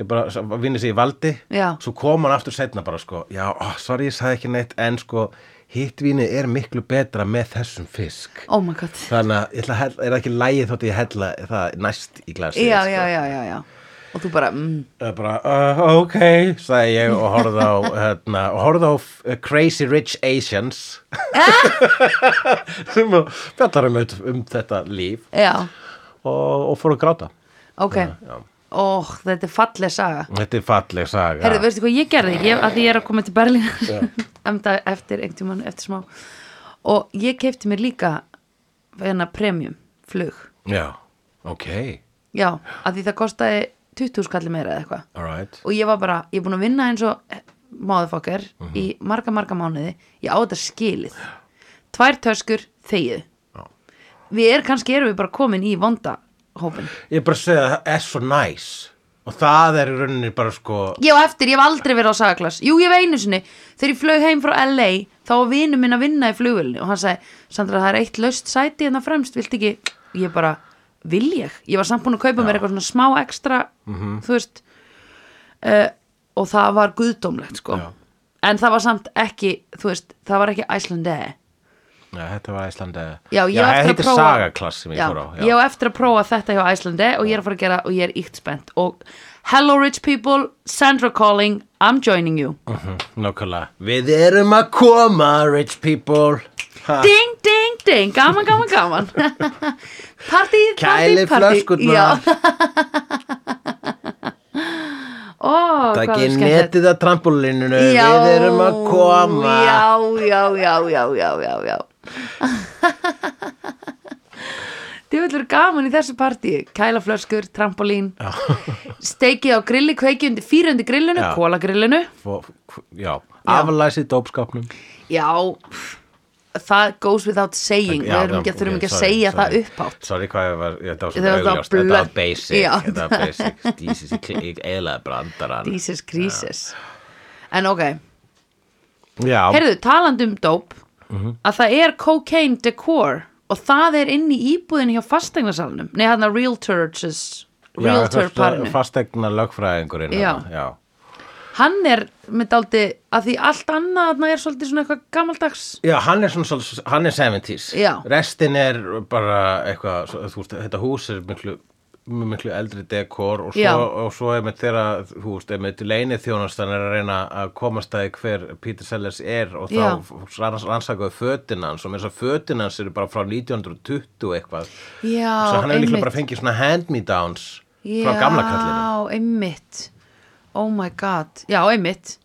ég bara, vinni sig í valdi. Já. svo kom hann aftur setna bara sko. Já, ó, sorry, ég sagði ekki neitt en sko, hitt vínið er miklu betra með þessum fisk. Oh my god. Þannig að hella, er ekki lægið þótt ég hella það næst í glasi Já, sko. já, já, já, já. Og þú bara, mm, Það bara, uh, ok, sagði ég og horfði á, hérna, og horfði á uh, Crazy Rich Asians. Sem fjallar um, um þetta líf. Já, og, og fór að gráta. ok. Já. Ó, þetta er falleg saga Þetta er falleg saga. Herðu, veistu hvað ég gerði? Ég, að því ég er að koma til Berlín Emda eftir einhvern tímann, eftir smá Og ég keipti mér líka hérna premium flug Já, ok, Já, að því það kostaði 20 skalli meira eða eitthvað all right. Og ég var bara, ég er búin að vinna eins og máðufokkar Mhm. í marga, marga mánuði Ég á þetta skilið Tvær töskur, þegið. Við er kannski erum við bara komin í vonda hópin Ég er bara að segja að það er svo næs og það er í rauninni bara sko, Ég á eftir, ég hef aldrei verið á sagaklass Jú, ég hef einu sinni, þegar ég flög heim frá LA þá var vinu minn að vinna í flugvélni og hann sagði, Sandra, það er eitt laust sæti hérna fremst, vilt ekki, ég bara vil ég, ég var samt búin að kaupa mér eitthvað svona smá ekstra, Mhm. þú veist. Uh, og það var guðdómlegt, sko. Já. en það var samt ekki, þú veist það var ekki Icelandair ja, þetta var Æslandi. Já, ég það eftir að heitir prófa sagaklass sem ég já, fór á. Ég á eftir að prófa þetta hjá Iceland og ég er að fara að gera og ég er íkt spennt og hello rich people, Sandra calling I'm joining you Mhm, Nákvæmlega. Við erum að koma, rich people. Ha. Ding, ding, ding, gaman, gaman, gaman Partí, partí, Kæli hvað Takk var í skemmtilegt. netið að trampolínunu, við erum að koma. Já, já, já, já, já, já, já Vera gaman í þessu partí. Kælaflöskur, trampolín Steikið á grilli, kveikið undir fyrir undir grillinu, Já. kólagrillinu Já, aflæsið dópskapnum. Já, það goes without saying. Við erum ekki, þurfum ekki að segja það upphátt. Sorry hvað ég var, ég, það var bara þetta var basic, Já. þetta var basic, Jesus, ég, ég eðlaði brandarann. Jesus Crisis En ok, Já, heyrðu, talandi um dóp Mhm. að það er cocaine decor og það er inn í íbúðinu hjá fastegnasalnum Nei, hann að realtors realtor parinu Fastegna lögfræðingurinn. Hann er með dálti að því allt annað er svolítið svona eitthvað gamaldags Já, hann er svona, hann er 70s Já. Restin er bara eitthvað, veist, þetta hús er miklu miklu eldri dekor og svo, og svo er með þeirra, þú veist, er með leini þjónastan er að reyna að komast að hver Peter Sellers er og þá ranns, rannsakaðu fötin hans og með þess að fötin hans eru bara frá 1920 eitthvað. Já, svo hann hefur líklega bara fengið svona hand-me-downs frá gamla kallinu Já, einmitt. Oh my god, já, einmitt.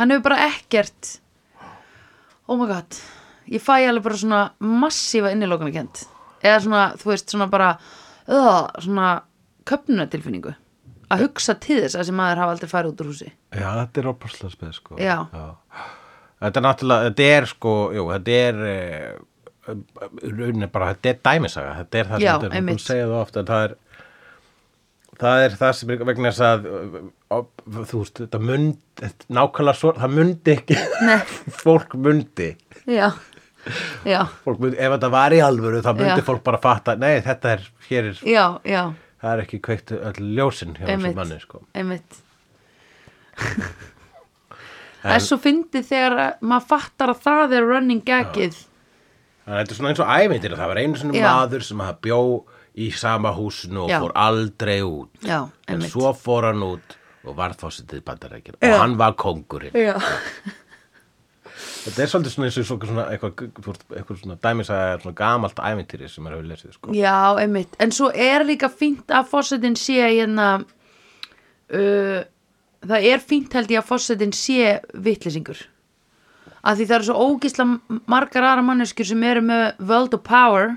Hann hefur bara ekkert Oh my god. Ég fæ alveg bara svona massífa innilókana kent Eða svona, þú veist, svona bara uh, Svona köpnunatilfinningu Að hugsa til þess að þessi maður hafa aldrei farið út úr húsi. Já, þetta er opaslega speð sko. Já. Þetta er náttúrulega, þetta er sko, jú, þetta er eh, rauninni bara, þetta er dæmisaga. Þetta er það Já, sem einmitt. hún segja það ofta það er það er það sem er vegna þess að ó, þú veist, þetta þetta, nákvæmlega svo, það mundi ekki. Fólk mundi. Já, mundi, ef þetta var í alvöru þá mundi Já. fólk bara fatta, nei, þetta er hér er, já, já. það er ekki kveikt öll ljósin hjá þessum manni, sko. Einmitt. Það er svo fyndið þegar að maður fattar að það er running gagið. Þannig að þetta er svona eins og æmyndir það var einu Já. maður sem að bjó í sama húsinu og fór aldrei út. Já, en svo fór hann út og varð fórsetið bandarækjum og hann var kóngurinn. Já, þetta er svolítið svona eins og svona eitthvað, eitthvað svona dæmis að svona gamalt æmyndiri sem maður hefur lesið sko. já, einmitt En svo er líka fínt að fórsetin sé hérna uh, Það er fínt held ég að fórsetin sé vitlýsingur að því það eru svo ógísla margar aðra manneskjur sem eru með world of power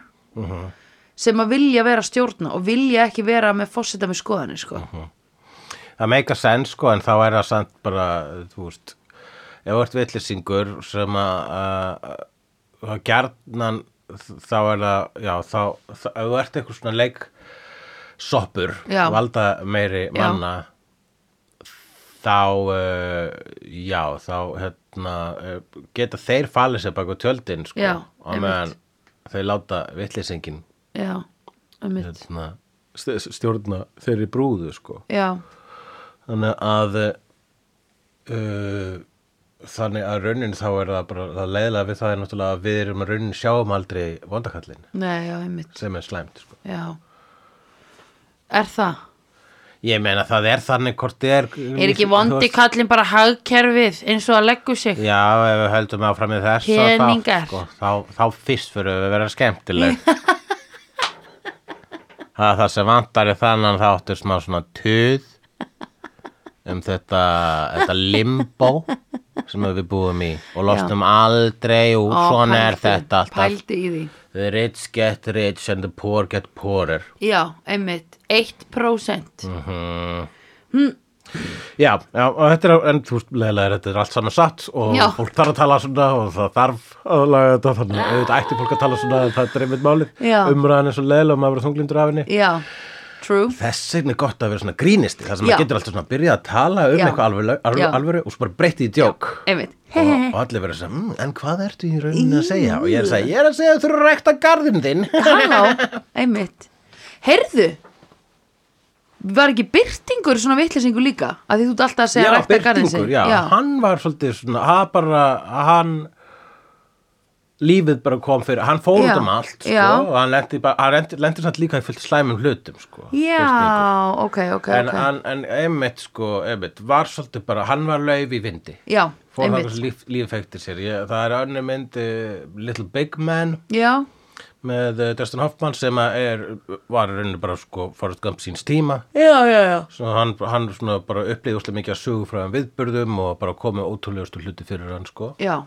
sem að vilja vera stjórna og vilja ekki vera með fórseta með skoðanir sko. það meika sens sko en þá er það samt bara þú veist ef þú ert villisingur sem að að gjarnan þá er það já þá, þá ef þú ert eitthvað svona leik soppur Já. valda meiri Já. manna þá uh, já þá hérna uh, geta þeir falið sér baka tjöldin sko. Já, á meðan þeir láta villisingin Já, einmitt. hérna, st- stjórna þeirri brúðu sko. Já, þannig að uh, þannig að raunin þá er það bara það leiðilega við það er náttúrulega að við erum að raunin sjáum aldrei vondakallin nei, já, einmitt. Sem er slæmt sko. Já. Er það? ég meina það er þannig hvort þið er Er ekki vondi kallin bara hagkerfið eins og að leggu sig? já ef við höldum áfram með þess og þá, sko, þá, þá fyrst fyrir við að vera skemmtileg. Það er það sem vantar er þannig þáttur smá svona tuð um þetta, þetta limbo sem við búum í og losnum aldrei úr, Ó, svona er pældu, þetta alltaf. the rich get rich and the poor get poorer. Já, einmitt. 1% Mm. já, já, og þetta er en veist, leðilega er þetta er allt saman satt og Já. fólk þarf að tala svona og það þarf að laga þetta þannig að auðvitað ætti fólk að tala svona en það er einmitt málið. Já. umræðan er svo leðilega og maður verður þunglindur af henni. Já, true. Þess vegna er gott að vera svona grínisti þar sem maður getur alltaf svona að byrja að tala um Já. eitthvað alvöru, alvöru og svo bara breytti í djók og, og allir verður að segja, mm, en hvað ertu í rauninni að segja? Og ég er að segja, ég er að segja að þú eru að rekta garðin þinn. Halló, einmitt. Heyrðu Var ekki byrtingur svona vitleysingur líka? Að því þú ert alltaf að segja rækta garðin Byrtingur, sinn. já, hann var svolítið svona, hann bara hann lífið bara kom fyrir, hann fór út um allt sko, og hann lendi, bara, hann lendi, samt líka í fullt slæmum hlutum sko, Já, ok, ok, en, ok. en, en einmitt sko, einmitt, var svolítið bara, hann var lauf í vindi. Já, fór hann líf, lífefektir sér. Ég, það er önnur mynd uh, Little Big Man Já, með uh, Dustin Hoffman sem er, var í rauninni bara sko Forrest Gump síns tíma. Já, já, já. Svo hann, hann bara upplýði úslega mikið að sögu frá viðburðum og bara komið ótrúlegustu hluti fyrir hann sko. Já,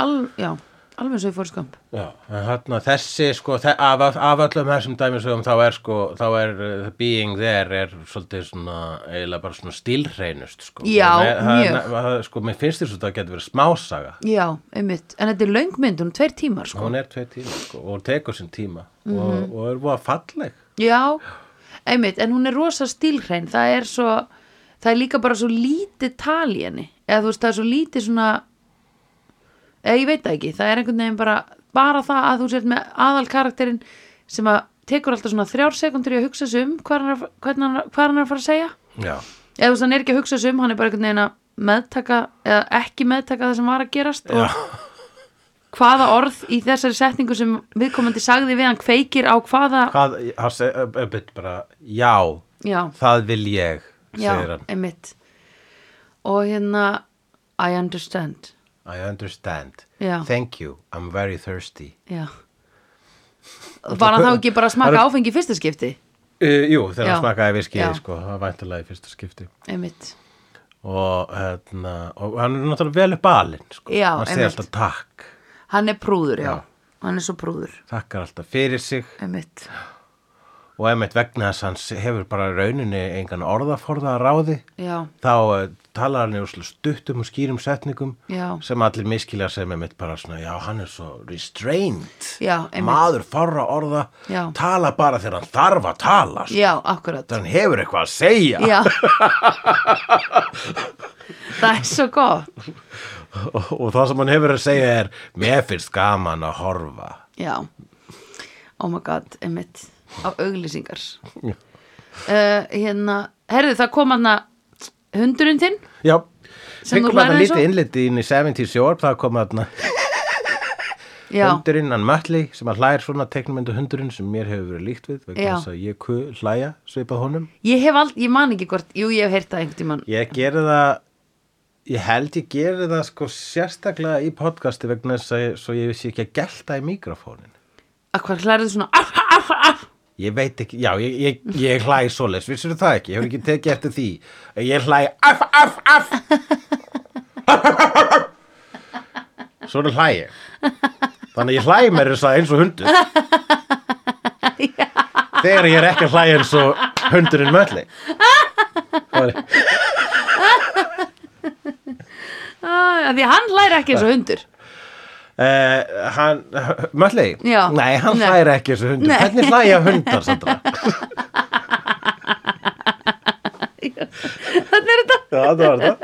al, já alveg eins og ég fór skamp Já, en hérna þessi sko, þe af, af, öllum þessum dæmisögum þá er sko, þá er uh, being there er svolítið svona, eiginlega bara svona stílhreinust sko. Já, Með- það mjög. það- Sko, mér finnst þess að það getur verið smásaga. Já, einmitt, en þetta er löngmynd, hún er tveir tímar sko Hún er tvei tíma sko, og hún tekur sinn tíma Mhm. og, og er búið að falleg. Já, einmitt, en hún er rosa stílhrein það er svo, það er líka bara svo lítið tal í henni eða þú veist, það er svo lítið svona eða ég veit það ekki, það er einhvern veginn bara bara það að þú sért með aðal karakterinn sem að tekur alltaf svona þrjár sekundur í að hugsa sig um hvað hann er, hann, hann er að fara að segja. Já, eða þú veist, hann er ekki að hugsa sig um, hann er bara einhvern veginn að meðtaka eða ekki meðtaka það sem var að gerast Já. og hvaða orð í þessari setningu sem viðkomandi sagði við hann kveikir á hvaða Hvað, hann seg, uh, bara, já, já, það vil ég, já, segir hann. einmitt. Og hérna I understand I understand. Já. Thank you, I'm very thirsty. já var hann þá ekki bara að smaka er- áfengi í fyrsta skipti Uh, jú, þegar Já. hann smakaði Já. sko, það var væntalega í fyrsta skipti. einmitt, Og, hérna, og hann er náttúrulega vel upp alinn, sko. Já, hann segir einmitt. alltaf takk, hann er prúður, já, Já. hann er svo prúður takkar alltaf fyrir sig einmitt, og einmitt vegna þess að hann hefur bara rauninni engan orðaforða að ráði já, þá uh, talar hann í stuttum og skýrum setningum Já. sem allir miskilja sem einmitt bara svona já hann er svo restrained. Já, maður forra orða Já. tala bara þegar hann þarf að tala sko. þegar hann hefur eitthvað að segja. Já. Það er svo gott. Og, og það sem hann hefur að segja er mér finnst gaman að horfa. Já, oh my god, einmitt á auglýsingar. Uh, Hérna, herðu það kom hann hundurinn þinn já. Sem þú að lærðir lítið svo? innliti inn í 70 sjór það kom að Já, hundurinn, hann Mötli sem að hlæðir svona teknumyndu hundurinn sem mér hefur verið líkt við ég hlæja svipað honum. Ég aldrei, ég man ekki hvort Jú, ég hef heyrt það einhvern tímann. Ég geri það ég held ég geri það sko sérstaklega í podcasti vegna þess að ég, svo vissi ekki að gelta í mikrofónin að hvað hlærið svona? af, af, af. Ég veit ekki, já, ég, ég, ég hlæ svoleiðis, vissir það ekki, ég hefur ekki tekið eftir því. Ég hlæ af, af, af. Svona hlæ ég. Þannig að ég hlæ mér eins og hundur. Þegar ég er ekki að hlæja eins og hundurinn mölli. Því að hann hlæri ekki eins og hundur Uh, hann, Mölli? Já. Nei, hann Nei. hlæri ekki þessu hundur. Nei. Hvernig hlæja hundar, Sandra? Þannig er þetta Já, það var það.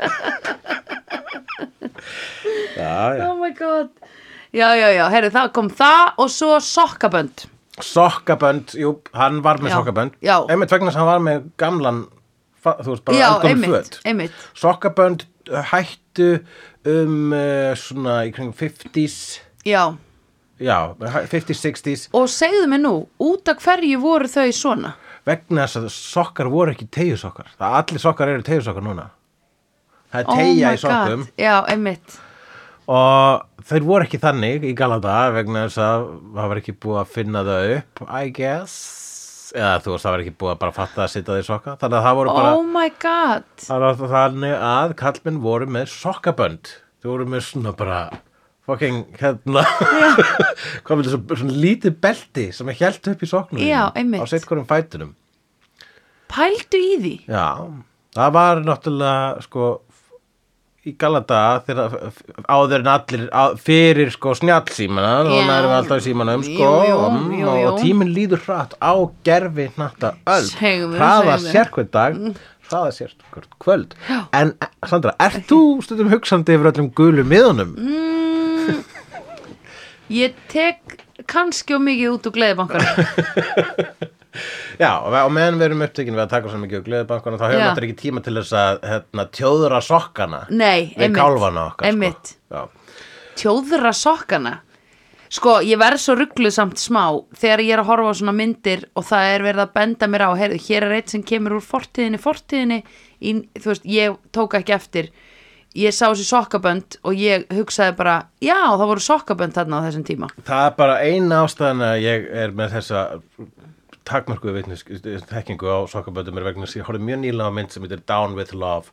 Já, já. Oh my god Já, já, já, herru, það kom það og svo sokkabönd Sokkabönd, jú, hann var með Já, sokkabönd. já. Einmitt vegna að hann var með gamlan, fa- þú veist, bara Já, einmitt, einmitt Sokkabönd uh, hættu um uh, svona í kringum 50s, Já, já, hæ- 50s, 60s, og segðu mig nú, út af hverju voru þau svona? vegna þess að sokkar voru ekki tegjusokkar. Það allir sokkar eru tegjusokkar núna. Það er Oh tegja í sokkum. Já, einmitt og þeir voru ekki þannig í Galata vegna þess að það var ekki búið að finna það upp I guess eða þú veist það var ekki búið að bara fatta að sitja því sokka. Þannig að það voru bara Oh my god. Það var þannig að kallmenn voru með sokkabönd. Þau voru með svona bara fucking hérna hvað með þessu svona lítið belti sem er hjælt upp í sokknum einmitt. á sitt hverjum fætunum Pældu í því. Já, það var náttúrulega sko í Galata þegar áður en allir á, fyrir sko snjallsímana Já. þannig erum við alltaf í símanum sko Jú, jú, mm, jú, og tíminn líður hratt á gerfi hnatta öll hraða segðu. sérkvæð dag hraða sérkvæð kvöld Já. en eh, Sandra, ert þú stundum hugsandi yfir öllum gulu miðunum? Mm. Ég tek kannski og mikið út úr gleðibankar Já, og og meðan við erum upptekinn við að taka svo mikið á gleðibankana þá hefur Já. náttúrulega ekki tíma til þess að hérna, tjóðra sokkana Nei, við kálfana okkar sko. Tjóðra sokkana? Sko, ég verð svo ruggluð samt smá þegar ég er að horfa á svona myndir og það er verið að benda mér á, heyrðu, hér er eitt sem kemur úr fortíðinni, fortíðinni í, þú veist, ég tók ekki eftir. Ég sá þessi sokkabönd og ég hugsaði bara, já, það voru sokkabönd þarna á þessum tíma. Það er bara eina ástæðan að ég er með þessa takmörku vitnis, þekkingu á sokkaböndum er vegna þess að ég horfði mjög nýlega á mynd sem heitir Down with Love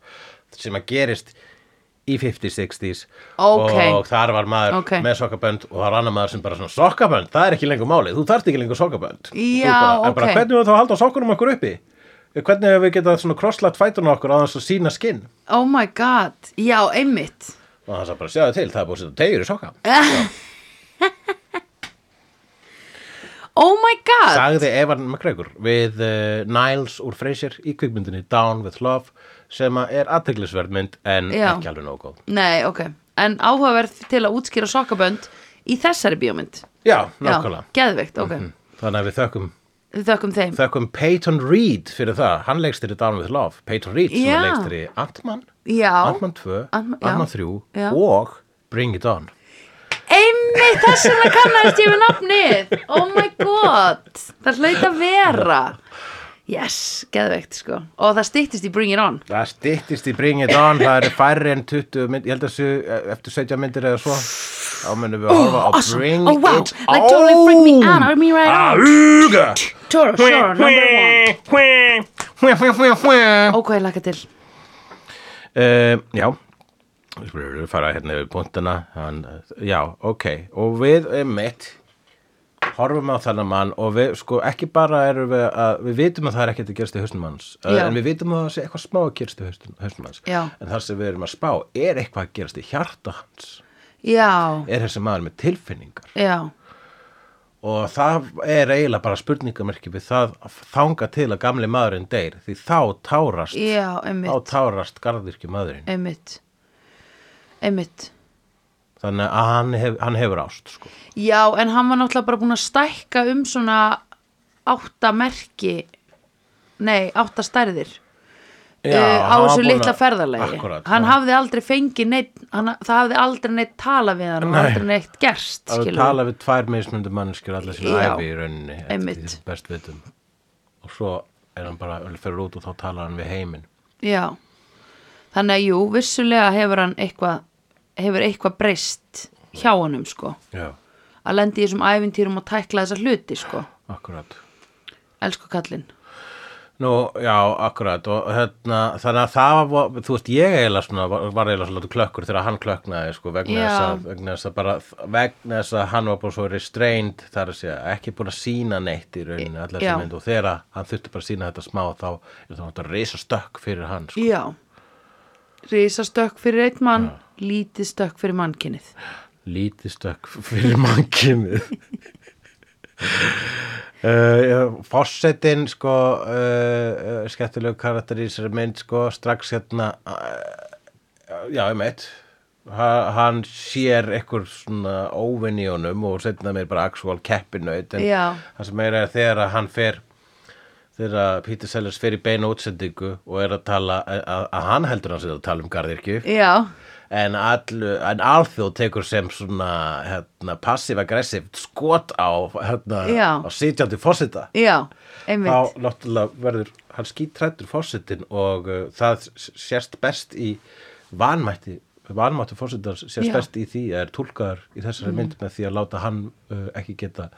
sem að gerist í 50s, 60s Ok. og þar var maður Ok. með sokkabönd og það var annar maður sem bara svona sokkabönd, það er ekki lengur málið, þú þarft ekki lengur sokkabönd. Já, bara, en bara ok. hvernig við þá að halda sokkunum okkur uppi? Hvernig við getað svona krosslagt fætuna okkur á þess að sína skinn? Oh my god, já, einmitt. Og það er bara að sjá til, það er búið að setja tegjur í sokka Oh my god. Sagði Evan McGregor við uh, Niles úr Frasier í kvikmyndinni Down with Love sem að er aðteglisverð mynd en Já. ekki alveg nóg góð. Nei, ok, en áhugaverð til að útskýra sokkabönd í þessari bíómynd. Já, nákvæmlega. Já, geðveikt, ok. Þannig að við þökkum við þökkum þeim. þökkum Peyton Reed fyrir það. Hann leikst þér í Down with Love. Peyton Reed sem Já. leikst þér í Ant-Man Ant-Man 2, Ant-Man- já. Ant-Man 3 Já. og Bring It On. Einmitt þess vegna kannast ég við nafnið. Oh my god Það hlaut að vera. Yes, geðveikt sko. Og það styttist í Bring It On. Það styttist í Bring It On, það eru færri en 20 mynd, ég held að þessu eftir 17 myndir eða svo, þá munum við að horfa á awesome. Bring Oh, wow. It Like totally freak me out, I mean right on. Sure, sure, number one. Uh, ég laka til. Já, við fara hérna yfir punktana, já, ok, og við mitt horfum á þennan mann og við sko ekki bara erum við að við vitum að það er ekkert að gerast í hausnum hans uh, Já. en við vitum að það sé eitthvað smá að gerast í hausnum, hans. Já. en það sem við erum að spá er eitthvað að gerast í hjarta hans? Já, er þessi maður með tilfinningar? Já, og það er eiginlega bara spurningamerki við það að þanga til að gamli maðurinn deyr því þá tárast já, þá einmitt tárast garðirki maðurinn Einmitt. Einmitt þannig að hann, hef, hann hefur ást sko. Já, en hann var náttúrulega bara búin að stækka um svona átta merki Nei, átta stærðir Já, uh, á þessu litla að- ferðalegi Akkúrat, hann já. hafði aldrei fengið neitt hann, það hafði aldrei neitt talað við hann og aldrei neitt gerst að skilurðu. tala við tvær mismunandi mannskjur allar Já, æfi í rauninni eftir því sem best vitum og svo er hann bara fyrir út og þá talar hann við heiminn Já, þannig að jú, vissulega hefur hann eitthvað hefur eitthvað breyst hjá honum sko. Já, að lendi í þessum æfintýrum og tækla þessa hluti sko. Akkurat. Elsku kallinn. Nú, já, akkurat. Og hérna, þannig að það var, þú veist, ég eiginlega svona, var, var eiginlega svona klökkur þegar hann klöknaði, sko, vegna Já. þess að, vegna þess að bara, vegna þess að hann var bara svo restrained, þar að segja, ekki búin að sína neitt í rauninni, allar Já. sem mynd og þegar hann þurfti bara að sína þetta smá, þá er það náttúrulega reysa stökk fyrir hann, sko. Já, risastökk fyrir eitt mann lítið stökk fyrir mannkinnið lítið stökk fyrir mannkynið. Uh, Fossetin sko uh, uh, skemmtilegu karakter í þessari mynd sko strax hérna já, ég meit ha, hann sér eitthvað svona óvinn í honum og setna mér bara actual keppinaut en það sem meira er þegar að hann fer þegar Peter Sellers fer í beina útsendingu og er að tala að, hann heldur hann sér að tala um garðirkju Já, en, en alþjóð tekur sem svona hérna, passiv-aggressiv skot á, hérna, á sitjandi fósita þá náttúrulega verður hann skítrættur fósitin og uh, það sérst best í vanmætti sérst Já. Mm. best í því er túlkaður í þessari mynd með því að láta hann uh, ekki geta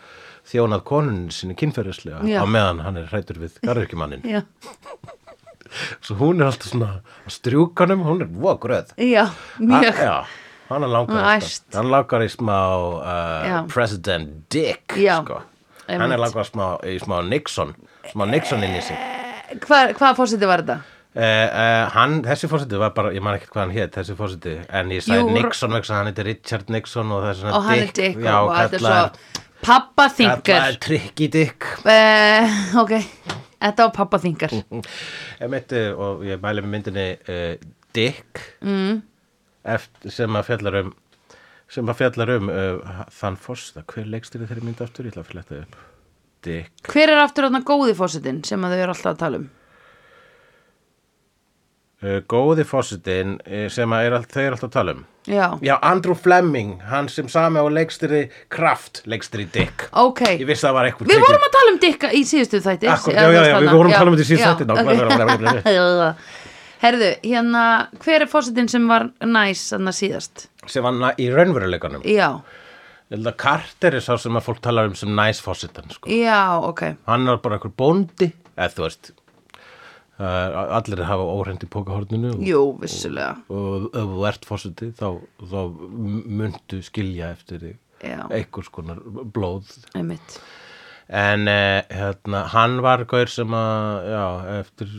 þjónað konunin sinni kynferðislega á meðan hann er hrættur við garðirkjumannin Já, svo hún er alltaf svona á strjúkanum, hún er voða gröð. Já, mjög. Ha, já, hann er langar hann langar í smá uh. President Dick sko. hann er langar smá, í smá Nixon smá Nixon inn í sig. Hvað, hvað fórseti var þetta? Uh, uh, hann, þessi fósiti var bara, ég man ekki hvað hann hétt þessi fósiti, en ég Jú, Nixon vegna hann heiti Richard Nixon og það er svona Og er Dick. Já, og er kallaður- svo Pappa þingar Tricky Dick. Ok, þetta var pappa þingar. Ég meiti, og ég mæli með myndinni uh, Dick mm. eftir, sem að fjallar um sem að fjallar um uh, þann fósita, hver leikstir þeirri mynd aftur, ég ætla að fletta upp. Dick. Hver er aftur þarna góði fórsetin sem að þau eru alltaf að tala um? Uh, góði fósitin uh, sem er, all- þau eru alltaf að tala um. Já, Já, Andrew Fleming, hann sem sami á leikstýri Kraft, leikstýri Dick. Ok. Ég vissi að það var eitthvað Við vorum að tala um Dicka í síðustu þætti Akkur, já, já, já, við vorum að tala um þetta í síðustu þætti, nákvæmlega Herðu, hérna, hver er fórsetin sem var næs þarna síðast? sem var na- í raunveruleikanum? Já, Carter er sá sem að fólk talar um sem næs fósitan sko. já, ok. Hann er bara einhver bóndi. Eða þú veist allir hafa óhreint í pókahorninu og, Jú, vissulega og ef þú ert fósiti þá, þá muntu skilja eftir einhvers konar blóð Einmitt En uh, hérna, hann var gaur sem að, já, eftir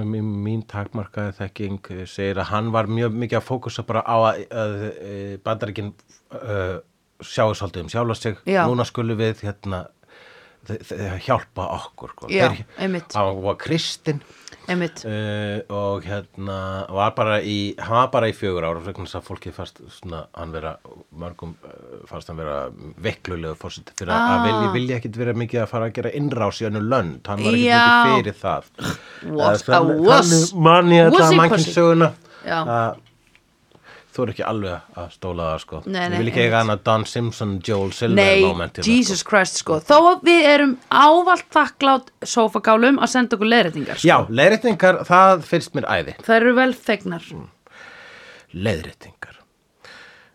mín, mín takmarkaði þekking eh, segir að hann var mjög mikið að fókusa bara á að, að, að bandaríkin uh, sjáu svolítið um sjálfa sig. Já. Núna skulum við hérna hjálpa okkur sko. Já, Þeir- einmitt. hann var kristinn uh, og hérna var bara í, hann var bara í fjögur ára vegna þess að fólki fast svona hann vera, mörgum uh, fast hann vera veiklulegu fórseti fyrir Ah. að vilja, vilja ekkit vera mikið að fara að gera innrás í önnu lönd, hann var ekkit mikið fyrir það Eh, þannig- wuss. þannig man ég Wussy þetta Já. að þú er ekki alveg að stóla það sko. Nei, nei, ég vil ekki eiga hann að Don Simpson, Joel Silver Nei, moment hérna, Jesus Christ sko. Þó við erum ávalt þakklátt sófagálum að senda okkur leiðréttingar sko. sko. já, leiðréttingar, það finnst mér æði. Það eru vel þegnar. Leiðréttingar.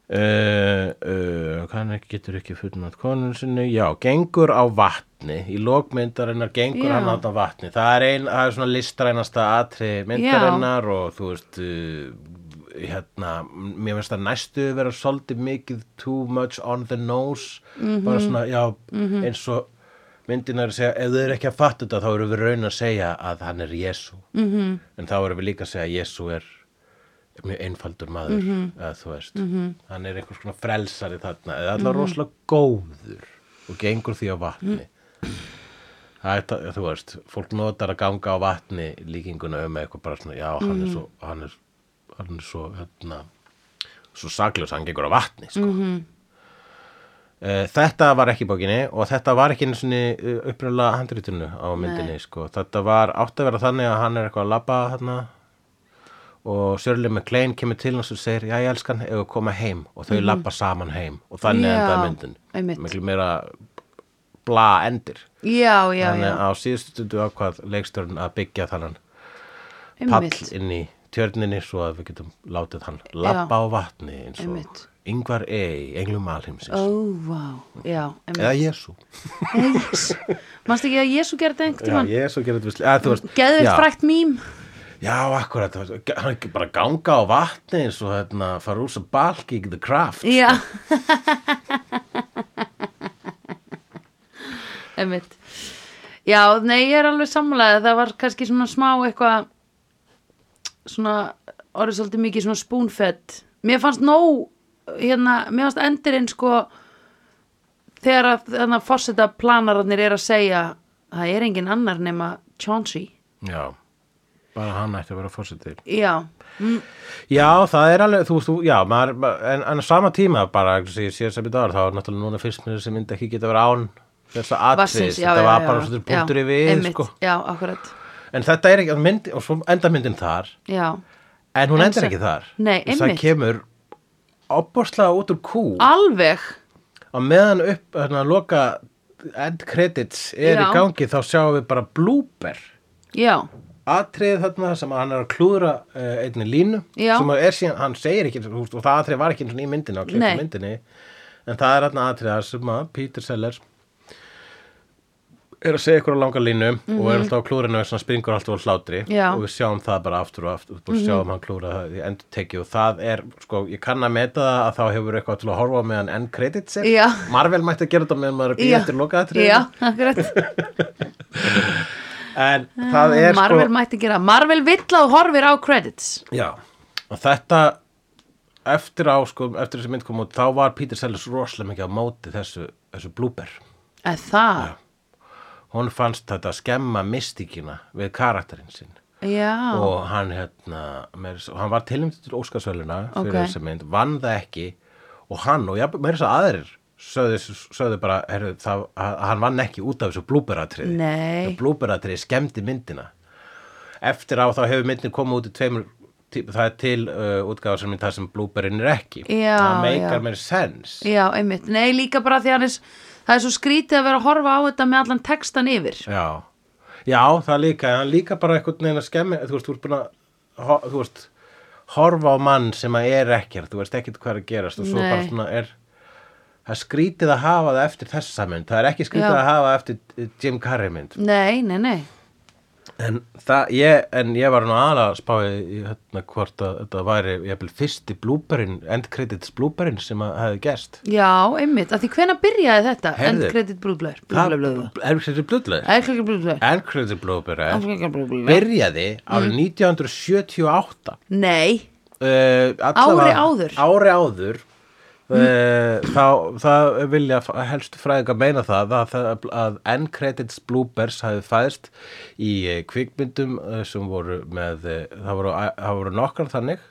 Uh, uh, hann getur ekki fullnátt konun sinni. Já, gengur á vatni. Í lókmyndarinnar gengur Já. hann á vatni. Það er, ein, það er svona listrænasta atri myndarinnar og þú veist uh, hérna, mér finnst það næstu vera svolítið mikið too much on the nose Mhm. bara svona, já, eins og myndin er að segja, ef þau eru ekki að fatta þetta þá erum við raun að segja að hann er Jésu Mhm. -hmm. en þá erum við líka að segja að Jésu er mjög einfaldur maður Mhm. eða þú veist, hann er einhvers konar frelsari þarna, eða allar rosalega góður og gengur því á vatni það er það, þú veist fólk notar að ganga á vatni líkinguna um eitthvað bara svona, já, hann er svo hann er, hann er svo hérna, svo sakljós, hann gengur á vatni sko. -hmm. þetta var ekki bókinni og þetta var ekki einu sinni upprunalega handritinu á myndinni sko. þetta var átt að vera þannig að hann er eitthvað að labba hérna og Shirley MacLaine kemur til hans og segir já ég elskan, ef við koma heim? Og þau labba saman heim og þannig Já, enda myndin miklu meira bla endir. Já, já, þannig að á síðustu stundu ákvað leikstörn að byggja þannan pall inn í tjörninni svo að við getum látið hann labba á vatni eins og Einmitt. yngvar ei, englum alheimsins. Ó, vá. Já, eða Jésu Manst ekki að Jésu gerði einhvern Geðvikt já, frækt mím. Já, akkurat hann ekki bara ganga á vatni eins og hérna, fara úr sem balki the craft Já. Einmitt. Já, nei, ég er alveg sammálaðið Það var kannski svona smá eitthvað svona orðið svolítið mikið svona spúnfett Mér fannst nóg hérna, mér fannst endurinn sko þegar að þannig að fórseta planararnir er að segja það er engin annar nema Chauncey. Já, bara hann ætti að vera fórsetið Já, mm, Já, það er alveg, þú veist, já, maður, en, en sama tíma bara, sem ég sé sem í dag, þá er náttúrulega núna fyrst sem myndi ekki geta verið án þess að þetta já, var já, bara svona punktur í við, einmitt, sko. Já, akkurat En þetta er ekki, mynd, og svo enda myndin þar, Já, en hún En endar ekki þar. Nei, Þess að einmitt. kemur opbórslega út úr kú, alveg á meðan upp, hérna, loka end credits er í Já. gangi, þá sjáum við bara blooper. Já, atrið þarna sem hann er að klúðra uh, einni línu Já. sem er síðan, hann segir ekki og það atrið var ekki einu sinni í myndinni á klippu myndinni en það er þarna atrið þar sem að Peter Sellers er að segja ykkur á langa línu og er alltaf á klúrinu og springur alltaf á hlátri Mhm. Já. Mhm. og við sjáum það bara aftur og aftur og sjáum hann klúra það í endur tekið og það er, sko, ég kann að meta það að þá hefur eitthvað til að horfa meðan end credits er Já. Marvel mætti að gera þetta meðan maður er Já. eftir loka atrið já, akkurat en það er Marvel sko mætti gera Marvel vill að horfir á credits Já, og þetta eftir á, sko, eftir þessi mynd kom út þá var Peter Sellers rosalega mikið á móti þessu, þessu það, hún fannst þetta skemma mystíkina við karakterinn sinn. Já, og hann hérna með, hann var tilnæmt til Óskarsvöluna fyrir Ok. þessa mynd, vann það ekki. Og hann og ég með þess að aðrir sögðu, sögðu bara, heru, það, að hann vann ekki út af þessu blúberatriði. Blúberatriði skemmdi myndina. Eftir á þá hefur myndin komið út í tveimur það er til uh, útgáfa sem mynd það sem blúberinn er ekki. Já, það meikar já. mér sens. Já, einmitt. Nei, líka bara því hann er það er svo skrítið að vera að horfa á þetta með allan textan yfir Já, já það líka, en líka bara eitthvað neina skemmi, þú veist, þú ert búin að, þú veist, horfa á mann sem að er ekkert, þú veist ekkert hvað er að gerast og svo Nei. bara svona er, það er skrítið að hafa það eftir þessa mynd, það er ekki skrítið Já. að hafa eftir Jim Carrey mynd, Nei, nei, nei en það, ég, en ég var nú aðalega að spáði í hérna hvort að þetta væri, vil fyrsti blúberinn, end credits blúberinn sem að hefði gerst. Já, einmitt, að því hvenær byrjaði þetta Heyrðu. End credit blúblur Það Blúblur er þetta blúðlega? End credit blúblur End credits blúberinn Blúblur byrjaði árið 1978 Nei, uh, Ári áður? ári áður Eh, þá, það vilja f- helstu fræðingar meina það að, að end credits bloopers hafi fæðst í eh, kvikmyndum eh, sem voru með eh, það voru, það voru nokkar þannig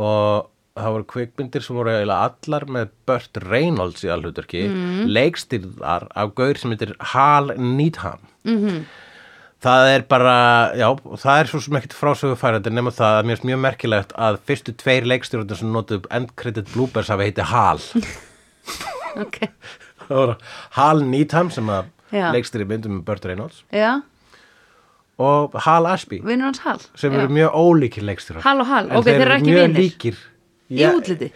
og það voru kvikmyndir sem voru eiginlega allar með Burt Reynolds í alhuturki mm. leikstýrðar af gaur sem heitir Hal Needham Mhm. Það er bara, já, það er svo sem ekkert frásögu færandi nema það að mér er mjög merkilegt að fyrstu tveir leikstjórnir sem notuðu end credit bloopers hafi heiti Hal. ok, Það voru Hal Needham sem að Já. leikstýri myndum með Burt Reynolds já, og Hal Ashby Hal sem eru mjög ólíkir leikstjórar. Hal og Hal, ok, þeir eru ekki mjög vinir. líkir. í útliti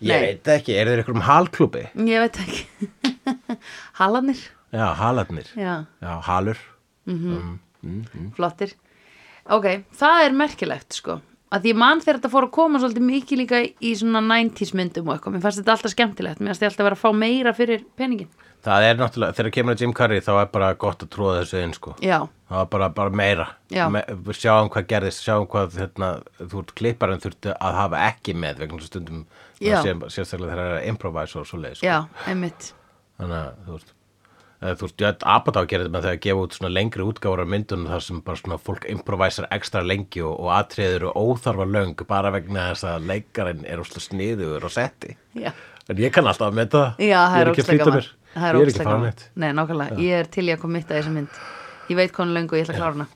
Ég Nei. veit ekki, eru þeir ykkur um Halklúbi? ég veit ekki Halanir, Já, Halarnir. já, Já, Halur. Mm, mm, mm. flottir ok, það er merkilegt sko að ég man þegar þetta fór að koma svolítið mikið líka í svona 90s myndum og eitthvað mér fannst þetta alltaf skemmtilegt, mér fannst ég alltaf vera að fá meira fyrir peningin Það er náttúrulega, þegar kemur að Jim Carrey þá er bara gott að tróða þessu inn sko. já, Það var bara, bara meira. Me, Sjáum hvað gerðist, sjáum hvað hérna, þú ert klipparinn þurfti að hafa ekki með vegna að stundum sérstaklega þegar það er að improvise og svo leið sko. já, einmitt Þannig að þú veist Þú veist, Jödd Apatow gerir þetta með þegar að gefa út svona lengri útgáfur af myndunum þar sem bara svona fólk improvisar ekstra lengi og, og atriður og óþarfa löng bara vegna þess að leikarinn er úslega sniður og setti. Já, En ég kann alltaf að það. Já það Ég er ekki að flýta mér. Ég er ekki að fara neitt. Nei, nákvæmlega, ég er til í að koma mitt að þessu mynd. Ég veit er löngu og ég ætla að klára hana.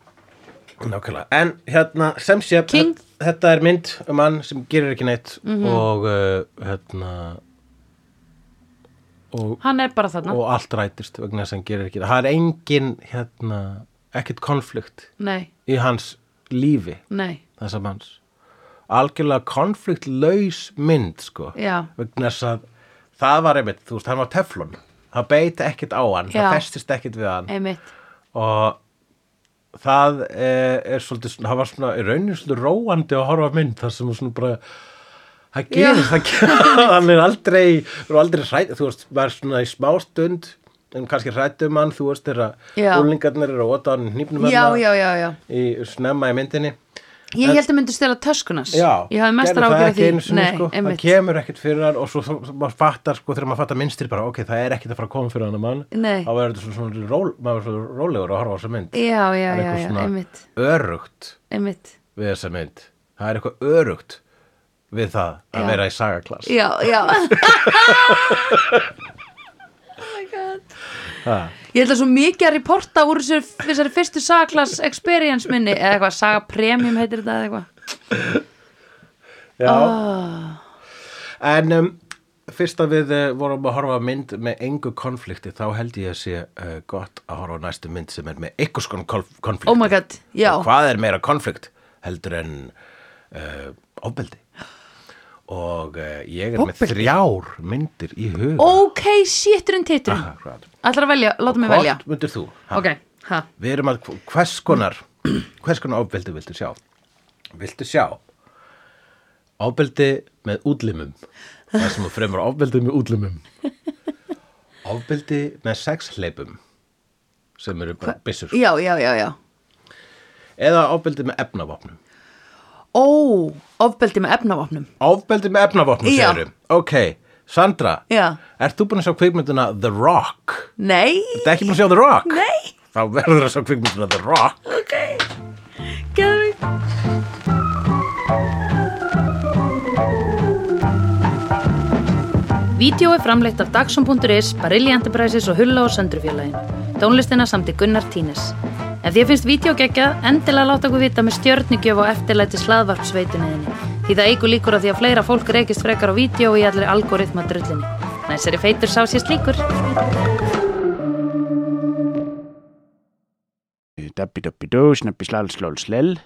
Nákvæmlega, en hérna sem sé þetta er mynd um mann sem gerir ekki neitt Mhm. og uh, hérna og, hann er bara þarna, og allt rætist vegna þess að hann gerir ekki það. Er engin hérna ekkert konflikt nei, í hans lífi nei. þessa manns. Algjörlega konfliktlaus mynd sko já, vegna þess að það var einmitt, þú veist, hann var teflon. Það beit ekkert á hann, Já. það festist ekkert við hann. Einmitt. Og það er, er svolítið svona, það var svona í rauninu svolítið róandi að horfa mynd þar sem svona bara það gerir, það gerir hann er aldrei, er aldrei hrætt þú veist, er svona í smá stund en kannski hrættum hann, þú veist, þeirra Já. úlingarnir eru að óta já, já í snemma í myndinni. Ég held að myndi stela töskunas Já, ég hafði mestar gerðu það ágjör ekki einu því sinni, nei, sko, það kemur ekkert fyrir hann og svo, svo, svo maður fattar sko þegar maður fattar minnstir bara ok, það er ekkert að fara að koma fyrir hann mann. Nei. þá verður þetta svona, svona ról, maður er svona rólegur að horfa á þessa mynd. Já, já, það er eitthvað svona einmitt. örugt einmitt. við þessa mynd. Það er eitthvað örugt við það að Já. vera í sagaklass. Já, já. Oh my god. Ha. Ég ætla svo mikið að reporta úr þessari, þessari fyrstu sagaklass experience minni eða eitthvað, saga premium heitir þetta eða eitthvað. Já, oh, en um, fyrst að við uh, vorum að horfa mynd með engu konflikti þá held ég að sé uh, gott að horfa næstu mynd sem er með konar konf konflikti. Oh my god, já. Og hvað er meira konflikt heldur en uh, ofbeldi og uh, ég er með Ofbeldi? þrjár myndir í huga. Ok, séturinn titurinn að velja, láta mig velja. Hvort myndir þú? Ha? Ok, ha. Við erum að, hvers konar hvers konar ofbeldi viltu sjá? Viltu sjá ofbeldi með útlimum? Það sem fremur ofbeldi með útlimum. Ofbeldi með sexleipum sem eru bara byssur. Já, já, já, já. Eða ofbeldi með efnavopnum Ó, ofbeldi með efnavopnum ofbeldi með efnavopnum Já. segirum ok, Sandra Já. ert þú búin að sjá kvikmynduna The Rock? Nei, Þetta er ekki búin að sjá The Rock? nei Þá verður að sjá kvikmynduna The Rock Ok, geðvikt Vídeó er framleitt af Dagsum.is, Barilli Enterprises og Hulla og Söndrufjörlægin. Tónlistina samt í Gunnar Tínes. Ef því að finnst vídeo geggjað, endilega láta okkur vita með stjörnigjöf og eftirlæti slaðvarpsveitunniðinni. Því það eigur líkur á því að fleira fólk reykist frekar á vídeo og í allir algoritma drullinni. Næsari feitur sá sér slíkur. Dabbi dabbi dó, snabbi slal slól slell